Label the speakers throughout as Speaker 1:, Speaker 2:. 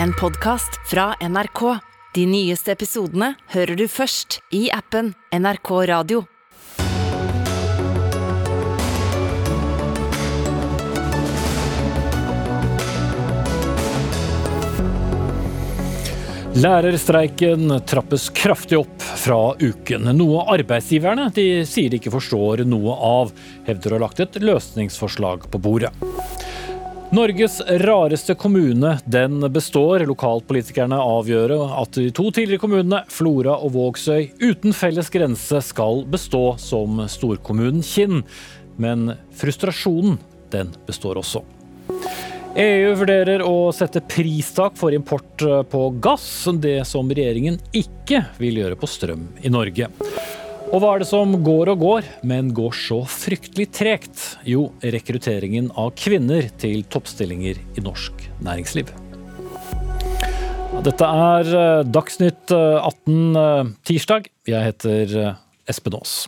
Speaker 1: en podkast fra NRK. De nyeste episodene hører du først i appen NRK Radio.
Speaker 2: Lærerstreiken trappes kraftig opp fra uken, noe arbeidsgiverne de sier de ikke forstår noe av, hevder å ha lagt et løsningsforslag på bordet. Norges rareste kommune den består. Lokalpolitikerne avgjør at de to tidligere kommunene, Flora og Vågsøy, uten felles grense skal bestå som storkommunen Kinn. Men frustrasjonen, den består også. EU vurderer å sette pristak for import på gass, det som regjeringen ikke vil gjøre på strøm i Norge. Og hva er det som går og går, men går så fryktelig tregt? Jo, rekrutteringen av kvinner til toppstillinger i norsk næringsliv. Dette er eh, Dagsnytt 18 eh, tirsdag. Jeg heter eh, Espen Aas.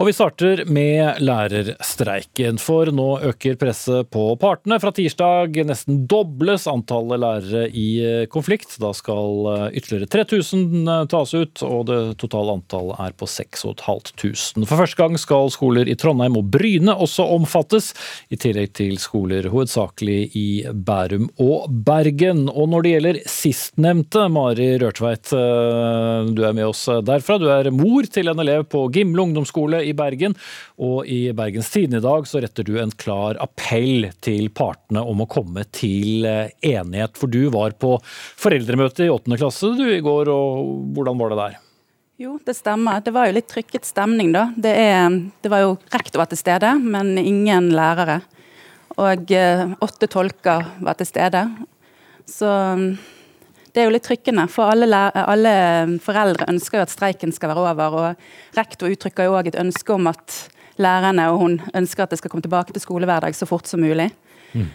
Speaker 2: Og vi starter med lærerstreiken, for nå øker presset på partene. Fra tirsdag nesten dobles antallet lærere i konflikt. Da skal ytterligere 3000 tas ut, og det totale antallet er på 6500. For første gang skal skoler i Trondheim og Bryne også omfattes, i tillegg til skoler hovedsakelig i Bærum og Bergen. Og når det gjelder sistnevnte, Mari Rørtveit, du er med oss derfra. Du er mor til en elev på Gimle ungdomsskole i Bergen. Og i Bergens Tidende i dag så retter du en klar appell til partene om å komme til eh, enighet. For du var på foreldremøte i åttende klasse du i går, og hvordan var det der?
Speaker 3: Jo, det stemmer. Det var jo litt trykket stemning, da. Det, er, det var jo rektor var til stede, men ingen lærere. Og eh, åtte tolker var til stede. Så det er jo litt trykkende, for alle, alle, foreldre ønsker jo at streiken skal være over. og Rektor uttrykker jo òg et ønske om at lærerne og hun ønsker at det skal komme tilbake til skolehverdag så fort som mulig. Mm.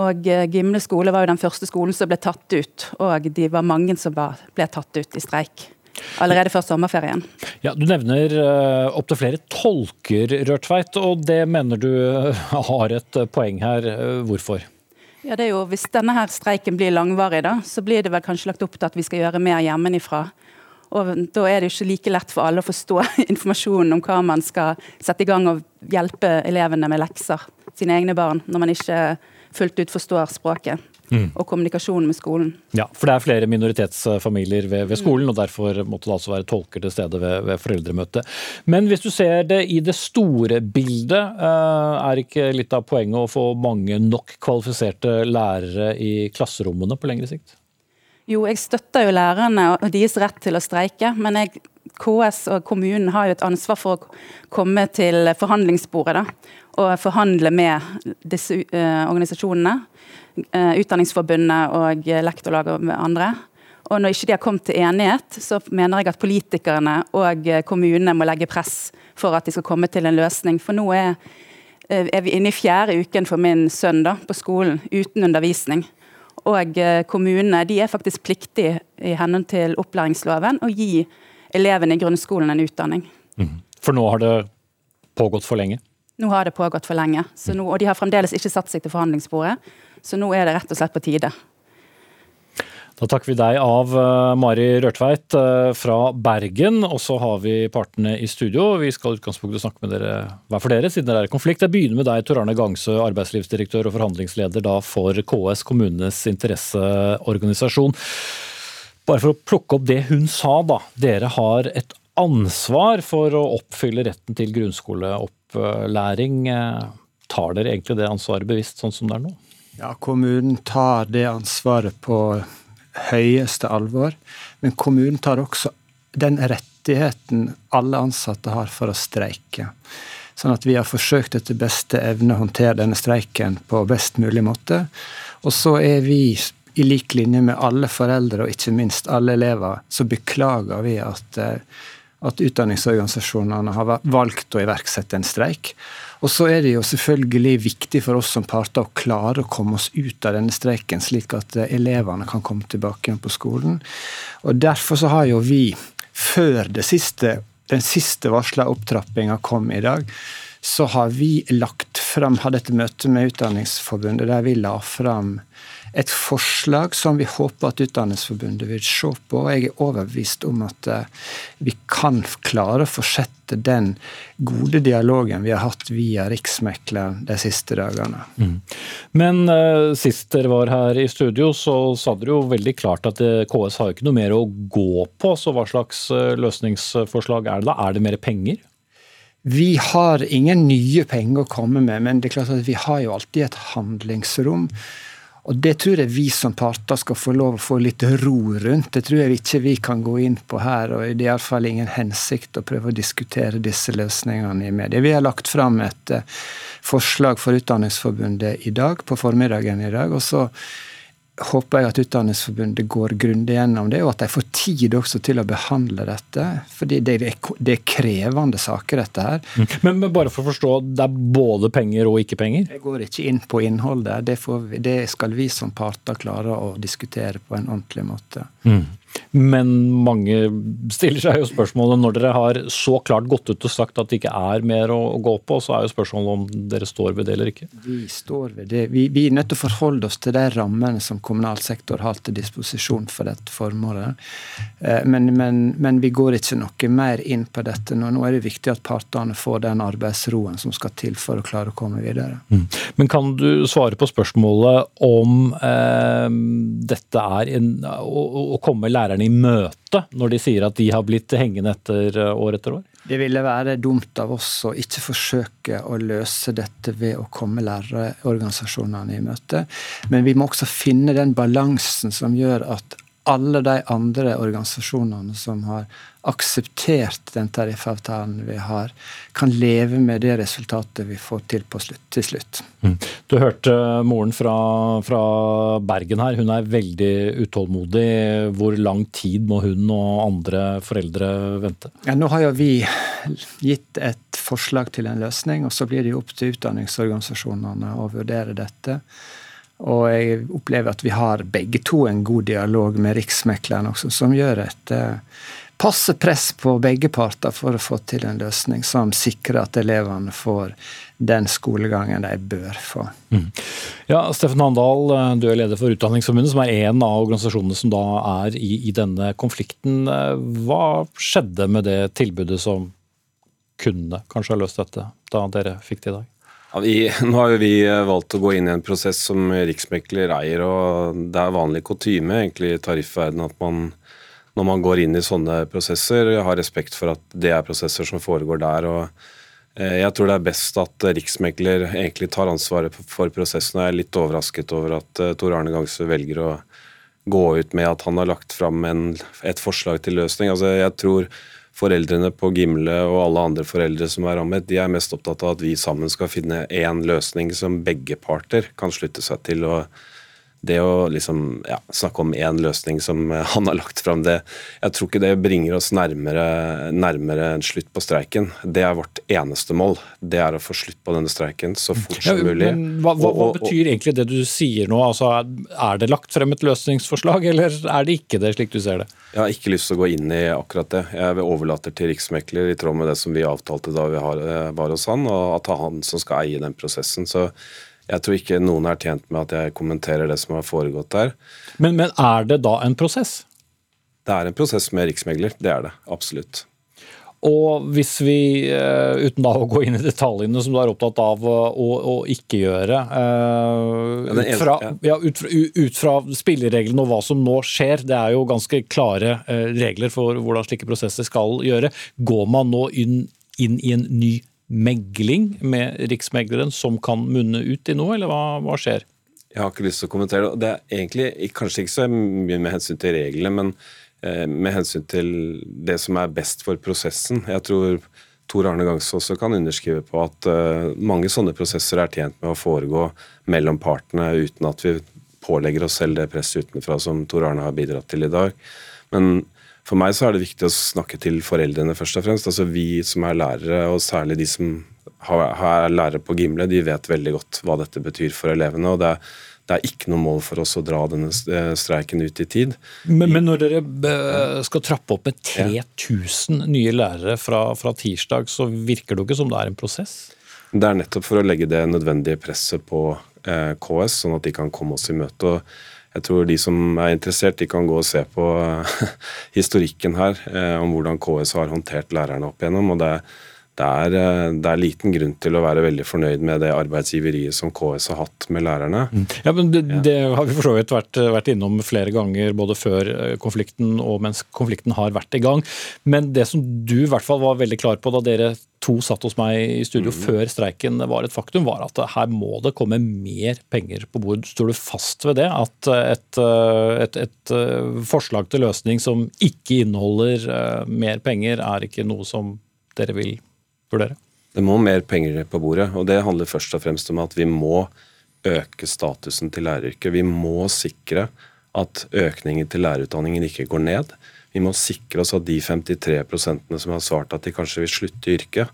Speaker 3: Og eh, Gimle skole var jo den første skolen som ble tatt ut, og de var mange som ble tatt ut i streik. Allerede før sommerferien.
Speaker 2: Ja, Du nevner uh, opptil flere tolker, Rørtveit, og det mener du har et poeng her. Hvorfor?
Speaker 3: Ja, det er jo, Hvis denne her streiken blir langvarig, da, så blir det vel kanskje lagt opp til at vi skal gjøre mer hjemmefra. Og Da er det jo ikke like lett for alle å forstå informasjonen om hva man skal sette i gang og hjelpe elevene med lekser, sine egne barn, når man ikke fullt ut forstår språket mm. og kommunikasjonen med skolen.
Speaker 2: Ja, For det er flere minoritetsfamilier ved, ved skolen, mm. og derfor måtte det altså være tolker til stede ved, ved foreldremøtet. Men hvis du ser det i det store bildet, eh, er ikke litt av poenget å få mange nok kvalifiserte lærere i klasserommene på lengre sikt?
Speaker 3: Jo, jeg støtter jo lærerne og deres rett til å streike, men jeg, KS og kommunen har jo et ansvar for å komme til forhandlingsbordet da, og forhandle med disse uh, organisasjonene. Uh, Utdanningsforbundet og Lektorlaget og andre. Og når ikke de har kommet til enighet, så mener jeg at politikerne og kommunene må legge press for at de skal komme til en løsning. For nå er, er vi inne i fjerde uken for min sønn da, på skolen uten undervisning. Og kommunene de er faktisk pliktige i henhold til opplæringsloven å gi elevene i grunnskolen en utdanning.
Speaker 2: Mm. For nå har det pågått for lenge?
Speaker 3: Nå har det pågått for lenge, nå, og de har fremdeles ikke satt seg til forhandlingsbordet. Så nå er det rett og slett på tide.
Speaker 2: Da takker vi deg av, eh, Mari Rørtveit eh, fra Bergen. Og så har vi partene i studio. Vi skal i utgangspunktet snakke med dere hver for dere, siden det er konflikt. Jeg begynner med deg, Tor Arne Gangsø, arbeidslivsdirektør og forhandlingsleder for KS, kommunenes interesseorganisasjon. Bare for å plukke opp det hun sa, da. Dere har et ansvar for å oppfylle retten til grunnskoleopplæring. Tar dere egentlig det ansvaret bevisst, sånn som det er nå?
Speaker 4: Ja, kommunen tar det ansvaret på høyeste alvor. Men kommunen tar også den rettigheten alle ansatte har for å streike. Sånn at vi har forsøkt etter beste evne å håndtere denne streiken på best mulig måte. Og så er vi i lik linje med alle foreldre og ikke minst alle elever, så beklager vi at eh, at utdanningsorganisasjonene har valgt å iverksette en streik. Og så er det jo selvfølgelig viktig for oss som parter å klare å komme oss ut av denne streiken, slik at eh, elevene kan komme tilbake igjen på skolen. Og Derfor så har jo vi, før siste, den siste varsla opptrappinga kom i dag, så har vi lagt fram, hadde et møte med Utdanningsforbundet der vi la fram et forslag som vi håper at Utdanningsforbundet vil se på. Jeg er overbevist om at eh, vi kan klare å fortsette den gode dialogen vi har hatt via Riksmekleren de siste dagene. Mm.
Speaker 2: Men uh, sist dere var her i studio, så sa dere jo veldig klart at KS har ikke noe mer å gå på. Så hva slags løsningsforslag er det da? Er det mer penger?
Speaker 4: Vi har ingen nye penger å komme med, men det er klart at vi har jo alltid et handlingsrom. Og Det tror jeg vi som parter skal få lov å få litt ro rundt. Det tror jeg ikke vi kan gå inn på her. og Det er iallfall ingen hensikt å prøve å diskutere disse løsningene i media. Vi har lagt fram et eh, forslag for Utdanningsforbundet i dag, på formiddagen i dag. og så håper jeg at Utdanningsforbundet går grundig gjennom det, og at de får tid også til å behandle dette. Fordi det er, det er krevende saker, dette her.
Speaker 2: Mm. Men, men, bare for å forstå, det er både penger og ikke penger?
Speaker 4: Jeg går ikke inn på innholdet. Det, vi, det skal vi som parter klare å diskutere på en ordentlig måte. Mm.
Speaker 2: Men mange stiller seg jo spørsmålet når dere har så klart gått ut og sagt at det ikke er mer å, gå på, så er jo spørsmålet om dere står ved det eller ikke?
Speaker 4: Vi står ved det. Vi, vi er nødt til å forholde oss til de rammene som kommunal sektor har til disposisjon for dette formålet. Eh, men, men, men, vi går ikke noe mer inn på dette nå. Nå er det viktig at partene får den arbeidsroen som skal til for å klare å komme videre. Mm.
Speaker 2: Men kan du svare på spørsmålet om eh, dette er en, å, å komme lærerne i møte når de sier at de har blitt hengende etter eh, år etter år?
Speaker 4: Det ville være dumt av oss å ikke forsøke å løse dette ved å komme lærerorganisasjonene i møte. Men vi må også finne den balansen som gjør at alle de andre organisasjonene som har akseptert den tariffavtalen vi har, kan leve med det resultatet vi får til slutt, til slutt. Mm.
Speaker 2: Du hørte moren fra, fra, Bergen her. Hun er veldig utålmodig. Hvor lang tid må hun og andre foreldre vente?
Speaker 4: Ja, nå har jo vi gitt et forslag til en løsning, og så blir det jo opp til utdanningsorganisasjonene å vurdere dette. Og jeg opplever at vi har begge to en god dialog med Riksmekleren også, som gjør et eh, passe press på begge parter for å få til en løsning som sikrer at elevene får den skolegangen de bør få. Mm.
Speaker 2: Ja, Steffen Handal, eh, du er leder for Utdanningsforbundet, som er en av organisasjonene som da er i, i denne konflikten. Eh, hva skjedde med det tilbudet som kunne kanskje ha løst dette, da dere fikk det i dag?
Speaker 5: Ja, vi, nå har vi eh, valgt å gå inn i en prosess som riksmekler eier, og det er vanlig kutyme i tariffverdenen at man når man går inn i sånne prosesser, har respekt for at det er prosesser som foregår der. og eh, jeg tror det er best at riksmekler egentlig tar ansvaret for prosessen. Jeg er litt overrasket over at eh, Tor Arne Gangsø velger å gå ut med at han har lagt fram et forslag til løsning. Altså, jeg tror foreldrene på Gimle og alle andre foreldre som er rammet, de er mest opptatt av at vi sammen skal finne én løsning som begge parter kan slutte seg til. og det å liksom, ja, snakke om én løsning som han har lagt fram, det, jeg tror ikke det bringer oss nærmere, nærmere en slutt på streiken. Det er vårt eneste mål. Det er å få slutt på denne streiken så fort som mulig. Ja,
Speaker 2: hva, hva, hva, betyr egentlig det du sier nå? Altså, er det lagt frem et løsningsforslag, eller er det ikke det, slik du ser det?
Speaker 5: Jeg har ikke lyst til å gå inn i akkurat det. Jeg overlater til Riksmekler i tråd med det som vi avtalte da vi var hos han, og at det er han som skal eie den prosessen. så jeg tror ikke noen er tjent med at jeg kommenterer det som har foregått der.
Speaker 2: Men, men er det da en prosess?
Speaker 5: Det er en prosess med riksmegler, det er det. Absolutt.
Speaker 2: Og hvis vi, eh, uten da å gå inn i detaljene som du er opptatt av å, å ikke gjøre uh, ut, fra, ja, ut, fra, ut, fra, spillereglene og hva som nå skjer, det er jo ganske klare uh, regler for hvordan slike prosesser skal gjøre. Går man nå inn, inn i en ny megling med Riksmegleren som kan munne ut i noe, eller hva, hva skjer?
Speaker 5: Jeg har ikke lyst til å kommentere det. Det er egentlig kanskje ikke så mye med hensyn til reglene, men eh, med hensyn til det som er best for prosessen. Jeg tror Tor Arne Gangs også kan underskrive på at uh, mange sånne prosesser er tjent med å foregå mellom partene uten at vi pålegger oss selv det presset utenfra som Tor Arne har bidratt til i dag. Men for meg så er det viktig å snakke til foreldrene først og fremst. Altså Vi som er lærere, og særlig de som er lærere på Gimle, de vet veldig godt hva dette betyr for elevene. og det er, det er ikke noe mål for oss å dra denne eh, streiken ut i tid.
Speaker 2: Men, men når dere eh, skal trappe opp med 3000 nye lærere fra, fra tirsdag, så virker det jo ikke som det er en prosess?
Speaker 5: Det er nettopp for å legge det nødvendige presset på eh, KS, sånn at de kan komme oss i møte. og jeg tror de som er interessert, de kan gå og se på historikken her om hvordan KS har håndtert lærerne opp igjennom. og det er det er, eh, det er, liten grunn til å være veldig fornøyd med det arbeidsgiveriet som KS har hatt med lærerne.
Speaker 2: Mm. Ja, men Det, det har vi for så vidt vært, vært, innom flere ganger, både før eh, konflikten og mens konflikten har vært i gang. Men det som du i hvert fall var veldig klar på da dere to satt hos meg i studio mm. før streiken var et faktum, var at her må det komme mer penger på bord. Står du fast ved det? At et, eh, et, et forslag til løsning som ikke inneholder mer penger, er ikke noe som dere vil vurdere?
Speaker 5: Det må mer penger på bordet, og det handler først og fremst om at vi må øke statusen til læreryrket. Vi må sikre at økningen til lærerutdanningen ikke går ned. Vi må sikre oss at de 53 som har svart at de kanskje vil slutte i yrket,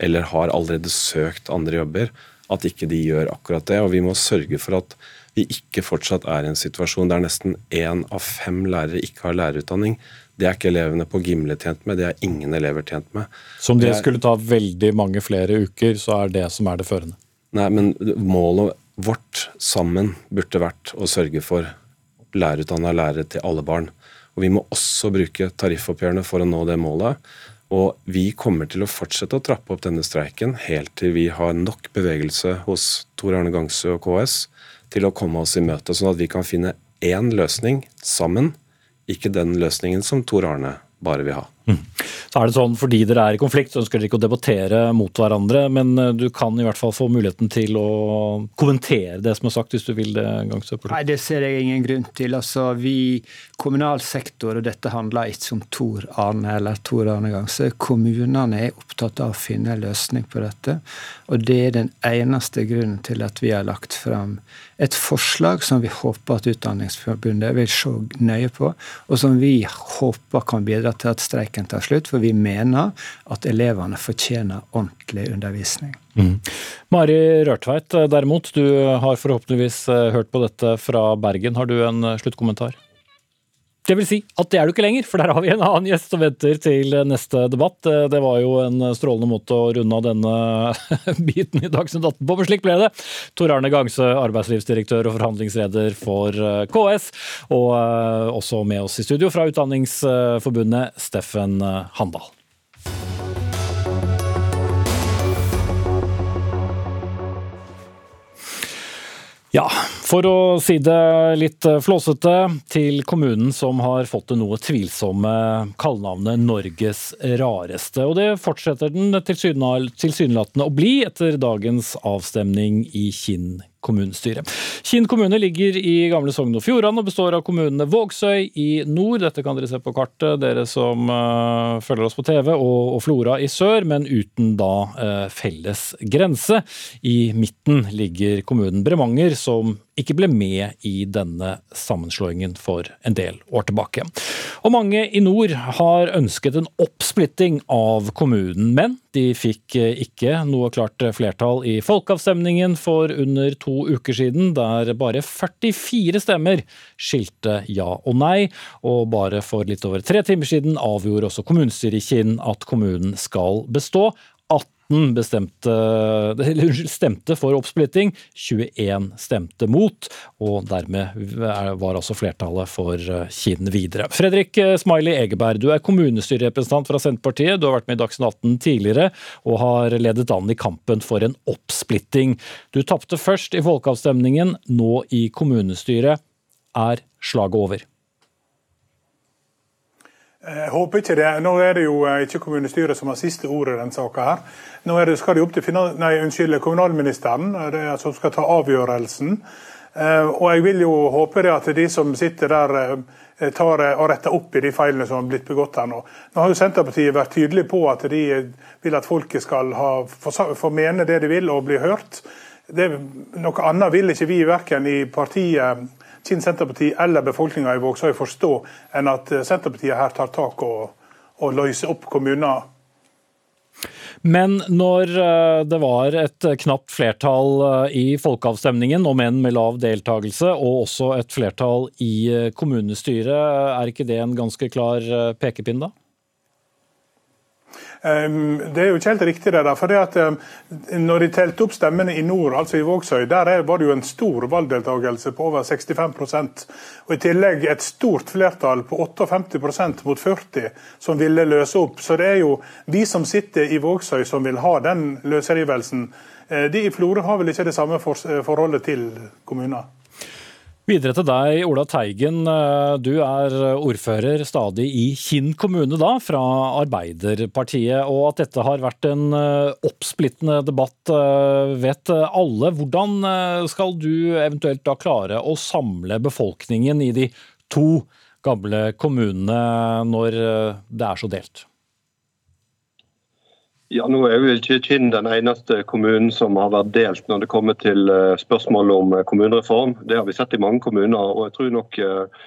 Speaker 5: eller har allerede søkt andre jobber, at ikke de gjør akkurat det. Og vi må sørge for at vi ikke fortsatt er i en situasjon der nesten én av fem lærere ikke har lærerutdanning. Det er ikke elevene på Gimle tjent med, det er ingen elever tjent med.
Speaker 2: Så om det, skulle ta veldig mange flere uker, så er det som er det førende?
Speaker 5: Nei, men målet vårt sammen burde vært å sørge for lærerutdanna lærere til alle barn. Og Vi må også bruke tariffoppgjørene for å nå det målet. Og vi kommer til å fortsette å trappe opp denne streiken helt til vi har nok bevegelse hos Tor Arne Gangsø og KS til å komme oss i møte, sånn at vi kan finne én løsning sammen ikke den løsningen som Tor Arne bare vil ha.
Speaker 2: Så er det sånn, Fordi dere er i konflikt, så ønsker dere ikke å debattere mot hverandre, men eh, du kan i hvert fall få muligheten til å kommentere det som er sagt, hvis du vil det. Gangsøper.
Speaker 4: Nei, Det ser jeg ingen grunn til. Altså, vi, Kommunal sektor, og dette handler ikke om Tor Arne eller Tor Arne Gangsø. Kommunene er opptatt av å finne en løsning på dette. Og det er den eneste grunnen til at vi har lagt fram et forslag som vi håper at Utdanningsforbundet vil se nøye på, og som vi håper kan bidra til at streiken tar slutt, for vi mener at elevene fortjener ordentlig undervisning. Mm.
Speaker 2: Mari Rørtveit, derimot, du har forhåpentligvis eh, hørt på dette fra Bergen. Har du en eh, sluttkommentar? Det vil si at det er du ikke lenger, for der har vi en annen gjest som venter til neste debatt. Det var jo en strålende måte å runde av denne biten i Dagsnytt 18 på, men slik ble det. Tor Arne Gangsø, arbeidslivsdirektør og forhandlingsleder for eh, KS, og eh, også med oss i studio fra Utdanningsforbundet, Steffen Handal. Ja, for å si det litt flåsete, til kommunen som har fått det noe tvilsomme kallenavnet Norges rareste. Og det fortsetter den tilsynelatende å bli etter dagens avstemning i Kinn kommunestyre. Kinn kommune ligger i gamle Sogn og Fjordane og består av kommunene Vågsøy i nord, dette kan dere se på kartet, dere som uh, følger oss på TV, og, og, Flora i sør, men uten da uh, felles grense. I midten ligger kommunen Bremanger, som ikke ble med i denne sammenslåingen for en del år tilbake. Og mange i nord har ønsket en oppsplitting av kommunen, men de fikk ikke noe klart flertall i folkeavstemningen for under to uker siden, der bare 44 stemmer skilte ja og nei, og bare for litt over tre timer siden avgjorde også kommunestyret i Kinn at kommunen skal bestå. 18 bestemte, unnskyld, stemte for oppsplitting, 21 stemte mot, og dermed var altså flertallet for eh, Kinn videre. Fredrik eh, Smiley Egeberg, du er kommunestyrerepresentant fra Senterpartiet. Du har vært med i Dagsnytt 18 tidligere og har ledet an i kampen for en oppsplitting. Du tapte først i folkeavstemningen, nå i kommunestyret. Er slaget over?
Speaker 6: Jeg håper ikke det. Nå er det jo eh, ikke kommunestyret som har siste ordet i denne saka. her. Nå det, skal det opp til nei, unnskyld, kommunalministeren det som skal ta avgjørelsen. Eh, og Jeg vil jo håpe det at de som sitter der eh, tar og retter opp i de feilene som har blitt begått her nå. Nå har jo Senterpartiet vært tydelig på at de vil at folket skal ha, få mene det de vil og bli hørt. Det, noe annet vil ikke vi verken i partiet Kinn Senterparti eller befolkninga i Vågsøy forstå enn at eh, Senterpartiet her tar tak og, og løser opp kommuner.
Speaker 2: Men når eh, det var et knapt flertall eh, i folkeavstemningen, om enn med lav deltakelse, og også et flertall i kommunestyret, er ikke det en ganske klar pekepinn, da?
Speaker 6: Ehm, det er jo ikke helt riktig det der. for det at ehm, når de telte opp stemmene i nord, altså i Vågsøy, der var det jo en stor valgdeltakelse på over 65 Og i tillegg et stort flertall på 58% mot 40 som ville løse opp. Så det er jo vi som sitter i Vågsøy som vil ha den løsrivelsen. Eh, de i Florø har vel ikke det samme forholdet til kommuner?
Speaker 2: Videre til deg, Ola Teigen. Eh, du er ordfører stadig i Kinn kommune, da, fra Arbeiderpartiet. Og at dette har vært en eh, oppsplittende debatt, eh, vet alle. Hvordan skal du eventuelt da klare å samle befolkningen i de to gamle kommunene når det er så delt?
Speaker 7: Ja, nå er jo ikke Kinn den eneste kommunen som har vært delt når det kommer til eh, spørsmålet om eh, kommunereform. Det har vi sett i mange kommuner. og jeg tror nok eh,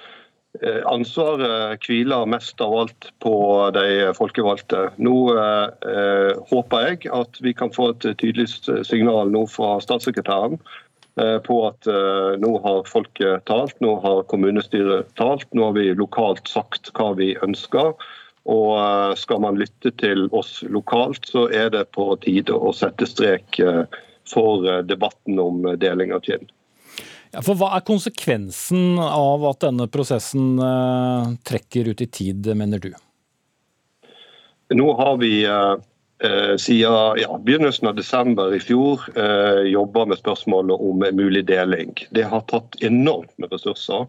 Speaker 7: Ansvaret hviler mest av alt på de folkevalgte. Nå eh, håper jeg at vi kan få et tydelig signal nå fra statssekretæren eh, på at eh, nå har folket talt, nå har kommunestyret talt, nå har vi lokalt sagt hva vi ønsker. Og eh, skal man lytte til oss lokalt, så er det på tide å sette strek eh, for eh, debatten om deling av Kinn.
Speaker 2: Ja, for Hva er konsekvensen av at denne prosessen trekker ut i tid, mener du?
Speaker 7: Nå har vi siden ja, begynnelsen av desember i fjor uh, jobba med spørsmålet om mulig deling. Det har tatt enormt med ressurser.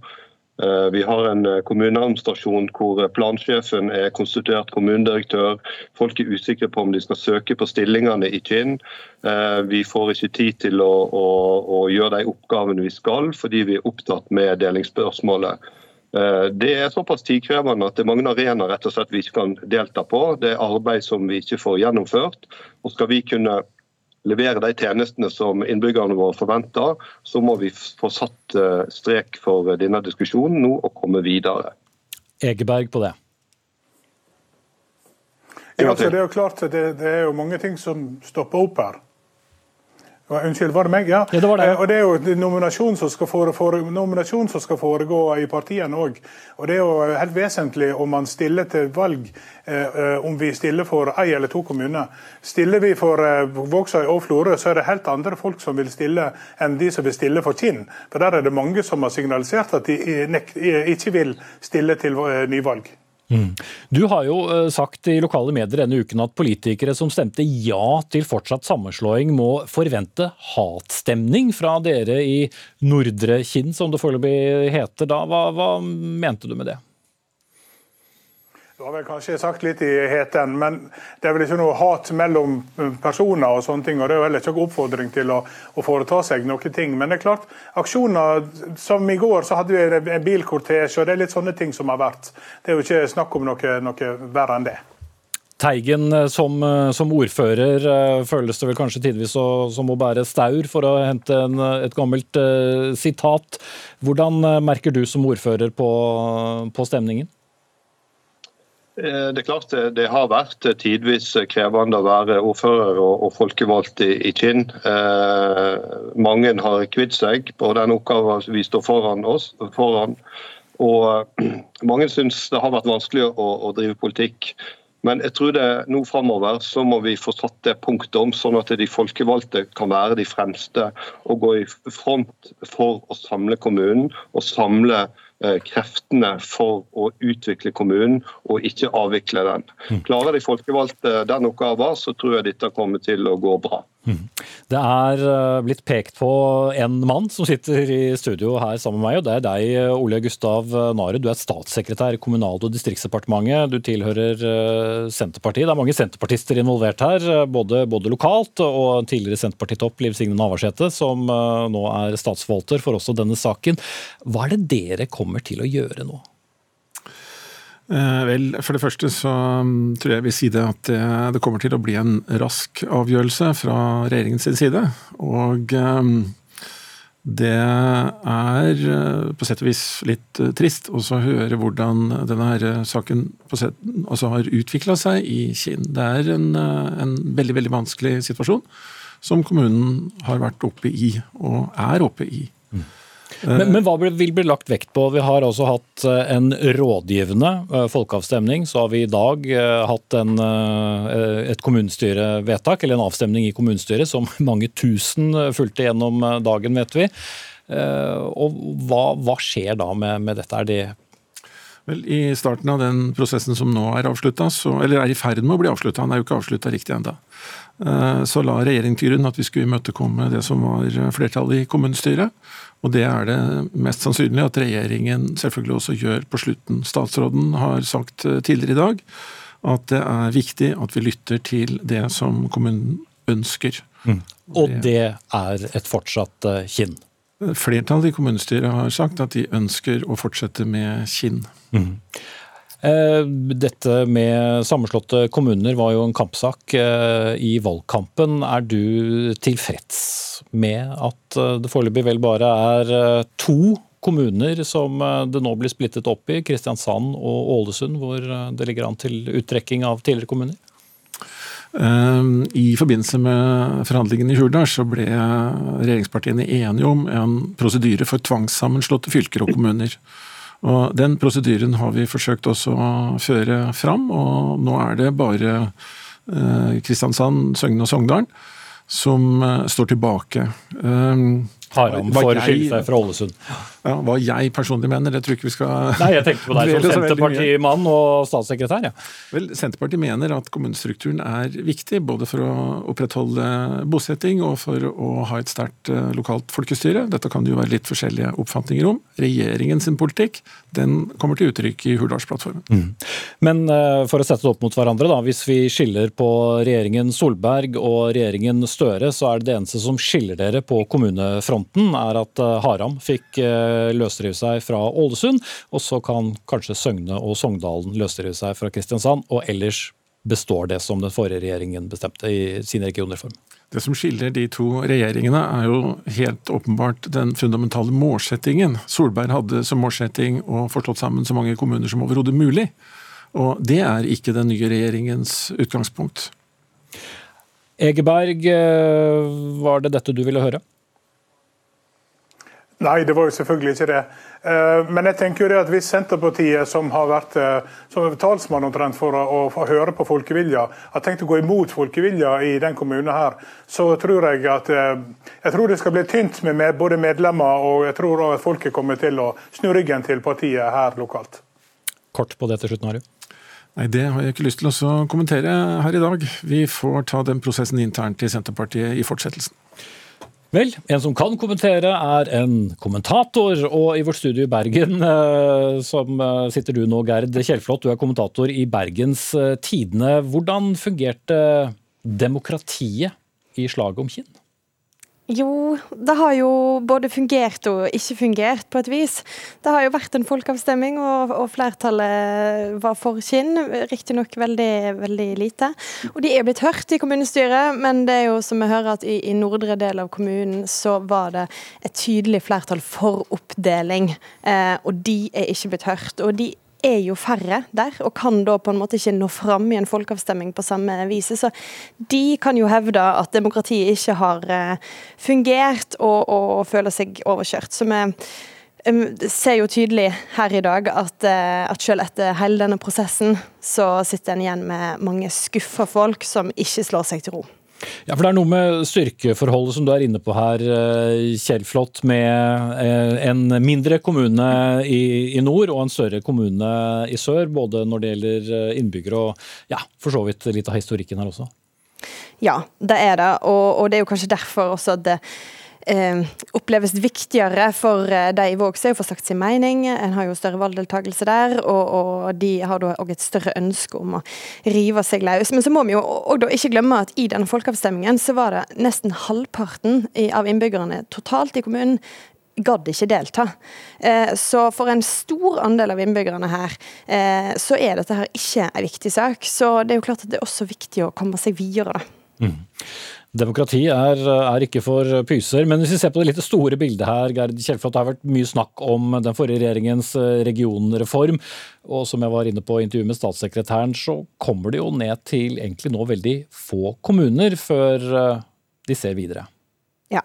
Speaker 7: Eh, vi har en eh, kommuneadministrasjon hvor plansjefen er konstituert kommunedirektør. Folk er usikre på om de skal søke på stillingene i Kinn. Eh, vi får ikke tid til å, å, å gjøre de oppgavene vi skal, fordi vi er opptatt med delingsspørsmålet. Det er såpass tidkrevende at det er mange arenaer rett og slett vi ikke kan delta på. Det er arbeid som vi ikke får gjennomført. Og Skal vi kunne levere de tjenestene som innbyggerne våre forventer, så må vi få satt eh, strek for denne diskusjonen nå og komme videre.
Speaker 2: Egeberg på det.
Speaker 6: Ja, altså, det er jo klart det, det er jo mange ting som stopper opp her. Unnskyld, var det meg? Ja.
Speaker 2: ja det var det.
Speaker 6: Eh, og Det er jo nominasjon som skal, fore, nominasjon som skal foregå i partiene òg. Og det er jo helt vesentlig om man stiller til valg eh, eh om vi stiller for ei eller to kommuner. Stiller vi for Vågsøy og Florø, så er det helt andre folk som vil stille enn de som vil stille for Kinn. For Der er det mange som har signalisert at de ikke vil stille til nyvalg.
Speaker 2: Mm. Du har jo eh, sagt i lokale medier denne uken at politikere som stemte ja til fortsatt sammenslåing, må forvente hatstemning fra dere i Nordre Kinn, som det foreløpig heter da. Hva, hva mente du med det?
Speaker 6: Du har vel kanskje sagt litt i heten, men det er vel ikke noe hat mellom personer. og sånne ting, og Det er jo heller ikke noen oppfordring til å, å, foreta seg noen ting. Men det er klart, aksjoner som i går, så hadde vi en bilkortesje, og det er litt sånne ting som har vært. Det er jo ikke snakk om noe, noe verre enn det.
Speaker 2: Teigen som, som, ordfører eh, føles det vel kanskje tidvis som å bære staur, for å hente en, et gammelt uh, sitat. Hvordan eh, merker du som ordfører på, på stemningen?
Speaker 7: Eh, det er klart det, det, har vært tidvis krevende å være ordfører og, og folkevalgt i, i Kinn. Eh, mange har kvitt seg på den oppgaven vi står foran oss. Foran. Og mange syns det har vært vanskelig å, å, drive politikk. Men jeg tror det nå framover så må vi få satt det punktet om, sånn at de folkevalgte kan være de fremste og gå i front for å samle kommunen og samle Eh, kreftene for å utvikle kommunen, og ikke avvikle den. Mm. Klarer de folkevalgte den oppgaven, så tror jeg dette kommer til å gå bra.
Speaker 2: Det er eh, blitt pekt på en mann som sitter i studio her sammen med meg, og det er deg, Ole Gustav Nare. Du er statssekretær i Kommunal- og distriktsdepartementet. Du tilhører eh, Senterpartiet. Det er mange senterpartister involvert her, både, både lokalt og tidligere Senterpartitopp Liv Signe Navarsete, som nå er statsforvalter for også denne saken. Hva er det dere kommer til å gjøre nå?
Speaker 8: Eh, vel, For det første så mm, tror jeg vil si det at det, kommer til å bli en rask avgjørelse fra regjeringens side. Og mm, det er eh, på sett og vis litt eh, trist også å høre hvordan denne saken sett, altså har utvikla seg i Kinn. Det er en, en, veldig veldig vanskelig situasjon som kommunen har vært oppe i, og er oppe i. Mm.
Speaker 2: Men, men, hva vil bli lagt vekt på? Vi har altså hatt eh, en rådgivende eh, folkeavstemning. Så har vi i dag eh, hatt en, et kommunestyrevedtak, eller en avstemning i kommunestyret, som mange tusen fulgte gjennom dagen, vet vi. Og hva, hva skjer da med, med dette? Er det
Speaker 8: Vel, I starten av den prosessen som nå er avslutta, eller er i ferd med å bli avslutta, han er jo ikke avslutta riktig ennå, så la regjeringen til grunn at vi skulle imøtekomme det som var flertallet i kommunestyret. Og det er det mest sannsynlig at regjeringen selvfølgelig også gjør på slutten. Statsråden har sagt eh, tidligere i dag at det er viktig at vi lytter til det som kommunen ønsker.
Speaker 2: Mm. Og det er et fortsatt eh, kinn?
Speaker 8: Flertallet i kommunestyret har sagt at de ønsker å fortsette med kinn. Mm.
Speaker 2: Eh, dette med sammenslåtte kommuner var jo en kampsak eh, i valgkampen. Er du tilfreds med at eh, det foreløpig vel bare er to kommuner som det nå blir splittet opp i, Kristiansand og Ålesund, hvor det ligger an til uttrekking av tidligere kommuner?
Speaker 8: I forbindelse med forhandlingene i Hurdal så ble regjeringspartiene enige om en prosedyre for tvangssammenslåtte fylker og kommuner. Og Den prosedyren har vi forsøkt også å føre fram, og nå er det bare eh, Kristiansand, Søgne og Sogndal som eh, står tilbake.
Speaker 2: Um, Haram får skille seg fra Ålesund.
Speaker 8: Ja, Hva jeg personlig mener, det tror jeg ikke vi skal
Speaker 2: Nei, Jeg tenkte på deg som Senterpartimann og statssekretær. Ja.
Speaker 8: Vel, Senterpartiet mener at kommunestrukturen er viktig, både for å opprettholde bosetting og for å ha et sterkt eh, lokalt folkestyre. Dette kan det jo være litt forskjellige oppfatninger om. Regjeringens politikk den kommer til uttrykk i Hurdalsplattformen. Mm.
Speaker 2: Men uh, for å sette det opp mot hverandre, da. Hvis vi skiller på regjeringen Solberg og regjeringen Støre, så er det det eneste som skiller dere på kommunefronten, er at uh, Haram fikk løsrive seg fra Ålesund. Og så kan kanskje Søgne og Sogndalen løsrive seg fra Kristiansand. Og ellers består det som den forrige regjeringen bestemte i sin regionreform.
Speaker 8: Det som skiller de to regjeringene, er jo helt åpenbart den fundamentale målsettingen. Solberg hadde som målsetting å få slått sammen så mange kommuner som overhodet mulig. Og det er ikke den nye regjeringens utgangspunkt.
Speaker 2: Egeberg, eh, var det dette du ville høre?
Speaker 6: Nei, det var jo selvfølgelig ikke det. Eh, men jeg tenker jo det at hvis Senterpartiet, som har vært eh, som talsmann omtrent for å, å høre på folkevilja, har tenkt å gå imot folkevilja i den kommunen her, så tror jeg at eh, jeg tror det skal bli tynt med, med både medlemmer, og jeg tror at folket kommer til å snu ryggen til partiet her lokalt.
Speaker 2: Kort på det til slutt, Nari.
Speaker 8: Nei, Det har jeg ikke lyst til å kommentere her i dag. Vi får ta den prosessen internt i Senterpartiet i fortsettelsen.
Speaker 2: Vel, en som kan kommentere er en kommentator, og i vårt studio i Bergen eh, som eh, sitter du nå, Gerd Kjellflot. Du er kommentator i Bergens eh, Tidende. Hvordan fungerte demokratiet i slaget om Kinn?
Speaker 9: Jo, det har jo både fungert og ikke fungert, på et vis. Det har jo vært en folkeavstemning, og, og flertallet var for Kinn. Riktignok veldig, veldig lite. Og de er blitt hørt i kommunestyret, men det er jo som vi hører at i, i nordre del av kommunen så var det et tydelig flertall for oppdeling, eh, og de er ikke blitt hørt. Og de er jo færre der, og kan da på en måte ikke nå fram i en folkeavstemning på samme vis. Så de kan jo hevde at demokratiet ikke har eh, fungert, og, og føler seg overkjørt. Så vi ser jo tydelig her i dag at, eh, at selv etter hele denne prosessen, så sitter en igjen med mange skuffa folk som ikke slår seg til ro.
Speaker 2: Ja, for Det er noe med styrkeforholdet som du er inne på her, Kjell Kjellflot, med eh, en mindre kommune i, nord og en større kommune i sør. Både når det gjelder eh, innbyggere og ja, for så vidt litt av historikken her også.
Speaker 9: Ja, det er det. Og, og det er jo kanskje derfor også at det eh, oppleves viktigere for eh, de i Vågsøy å få sagt sin mening. En har jo større valgdeltakelse der, og, og de har da òg et større ønske om å rive seg løs. Men så må vi jo og da ikke glemme at i denne folkeavstemningen så var det nesten halvparten av innbyggerne totalt i kommunen gadd ikke delta. Eh, så for en stor andel av innbyggerne her, eh, så er dette her ikke en viktig sak. Så det er jo klart at det er også viktig å komme seg videre. Mm.
Speaker 2: Demokrati er, er, ikke for pyser. Men hvis vi ser på det litt store bildet her, Gerd Kjellflot, det har vært mye snakk om den forrige regjeringens eh, regionreform. Og som jeg var inne på i intervjuet med statssekretæren, så kommer det jo ned til egentlig nå veldig få kommuner før eh, de ser videre.
Speaker 9: Ja.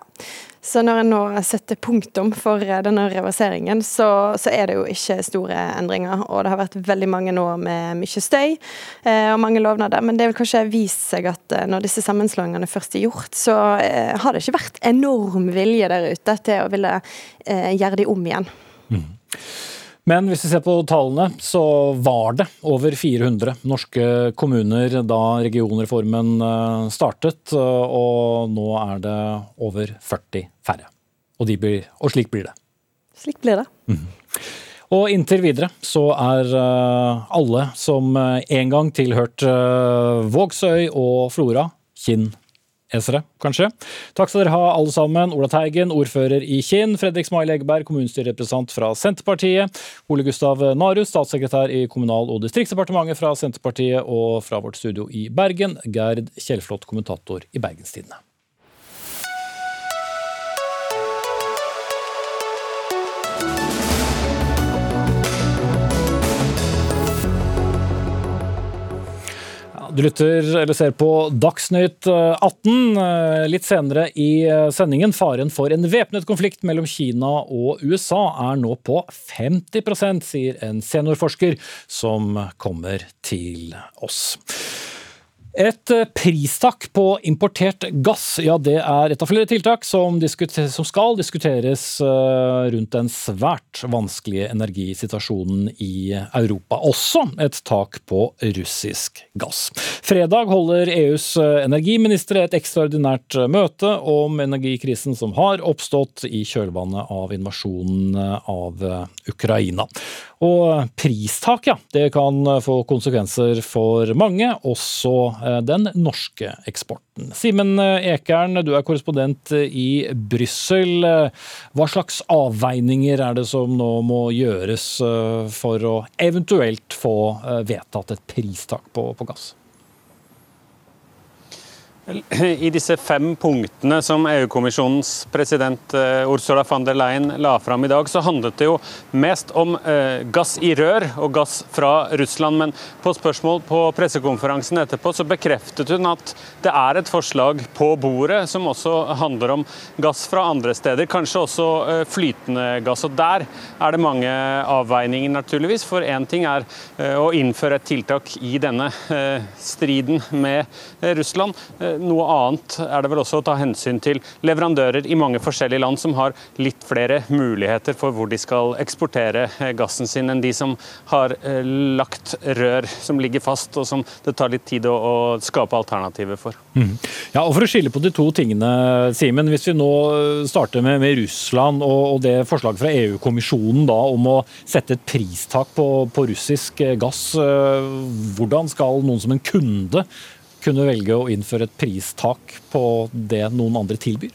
Speaker 9: Så når en nå setter punktum for eh, denne reverseringen, så, så, er det jo ikke store endringer. Og det har vært veldig mange nå med mye støy eh, og mange lovnader. Men det vil kanskje vist seg at eh, når disse sammenslåingene først er gjort, så eh, har det ikke vært enorm vilje der ute til å ville eh, gjøre de om igjen. Mm.
Speaker 2: Men hvis vi ser på tallene, så var det over 400 norske kommuner da regionreformen eh, startet, og nå er det over 40 færre. Og, blir, og slik blir det.
Speaker 9: Slik blir det. Mm.
Speaker 2: Og inntil videre så er eh, alle som eh, en gang tilhørte Vågsøy og Flora, Kinn esere, kanskje. Takk skal dere ha, alle sammen. Ola Teigen, ordfører i Kinn. Fredrik Smail Egeberg, kommunestyrerepresentant fra Senterpartiet. Ole Gustav Narus, statssekretær i Kommunal- og distriktsdepartementet fra Senterpartiet. Og fra vårt studio i Bergen, Gerd Kjellflot, kommentator i Bergenstidene. Du lytter eller ser på Dagsnytt 18. Eh, litt senere i eh, sendingen. Faren for en væpnet konflikt mellom Kina og USA er nå på 50% sier en seniorforsker som kommer til oss. Et eh, pristak på importert gass, ja det er et av flere tiltak som, som, skal diskuteres eh, rundt den svært vanskelige energisituasjonen i Europa. Også et tak på russisk gass. Fredag holder EUs eh, energiministre et ekstraordinært møte om energikrisen som har oppstått i kjølvannet av invasjonen av Ukraina. Og pristak, ja, det kan få konsekvenser for mange, også eh, den norske eksporten. Simen Ekern, du er korrespondent i Brussel. Hva slags avveininger er det som nå må gjøres eh, for å eventuelt få eh, vedtatt et pristak på, på gass?
Speaker 10: I disse fem punktene som EU-kommisjonens president eh, Ursula von der Leyen la fram i dag, så handlet det jo mest om eh, gass i rør og gass fra Russland. Men på spørsmål på pressekonferansen etterpå så bekreftet hun at det er et forslag på bordet som også handler om gass fra andre steder, kanskje også eh, flytende gass. Og der er det mange avveininger, naturligvis. For én ting er å innføre et tiltak i denne striden med Russland noe annet er det vel også å ta hensyn til leverandører i mange forskjellige land som har litt flere muligheter for hvor de skal eksportere eh, gassen sin, enn de som har eh, lagt rør som ligger fast, og som det tar litt tid å, skape alternativer for. Mm.
Speaker 2: Ja, og For å skille på de to tingene, Simen. Hvis vi nå starter med, med Russland og, og, det forslaget fra EU-kommisjonen om å sette et pristak på, på russisk gass. Eh, hvordan skal noen som en kunde kunne velge å innføre et pristak på det noen andre tilbyr?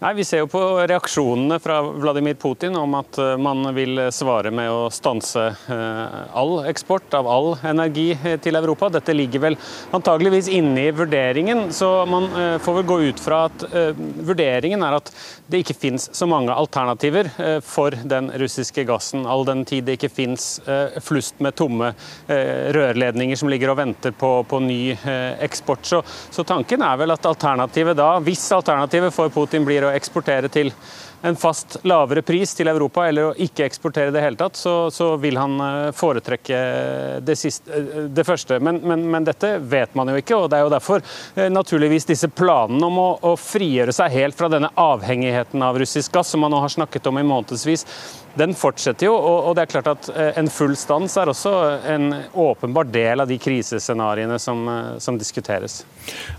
Speaker 10: Nei, Vi ser jo på reaksjonene fra Vladimir Putin om at eh, man vil svare med å stanse eh, all eksport av all energi eh, til Europa. Dette ligger vel antageligvis inne i vurderingen, så man får vel gå ut fra at vurderingen er at det ikke finnes så mange alternativer for den russiske gassen, all den tid det ikke finnes flust med tomme rørledninger som ligger og venter på, på ny eksport. Så, så tanken er vel at alternativet da, hvis alternativet for Putin blir å eksportere til en fast lavere pris til Europa, eller å ikke eksportere det hele tatt, så, så vil han eh, foretrekke det, siste, eh, det første. Men, men, men, dette vet man jo ikke, og det er jo derfor eh, naturligvis disse planene om å, å frigjøre seg helt fra denne avhengigheten av russisk gass, som man nå har snakket om i månedsvis, den fortsetter jo. Og, det er klart at eh, en full stans er også en åpenbar del av de krisescenarioene som, eh, som diskuteres.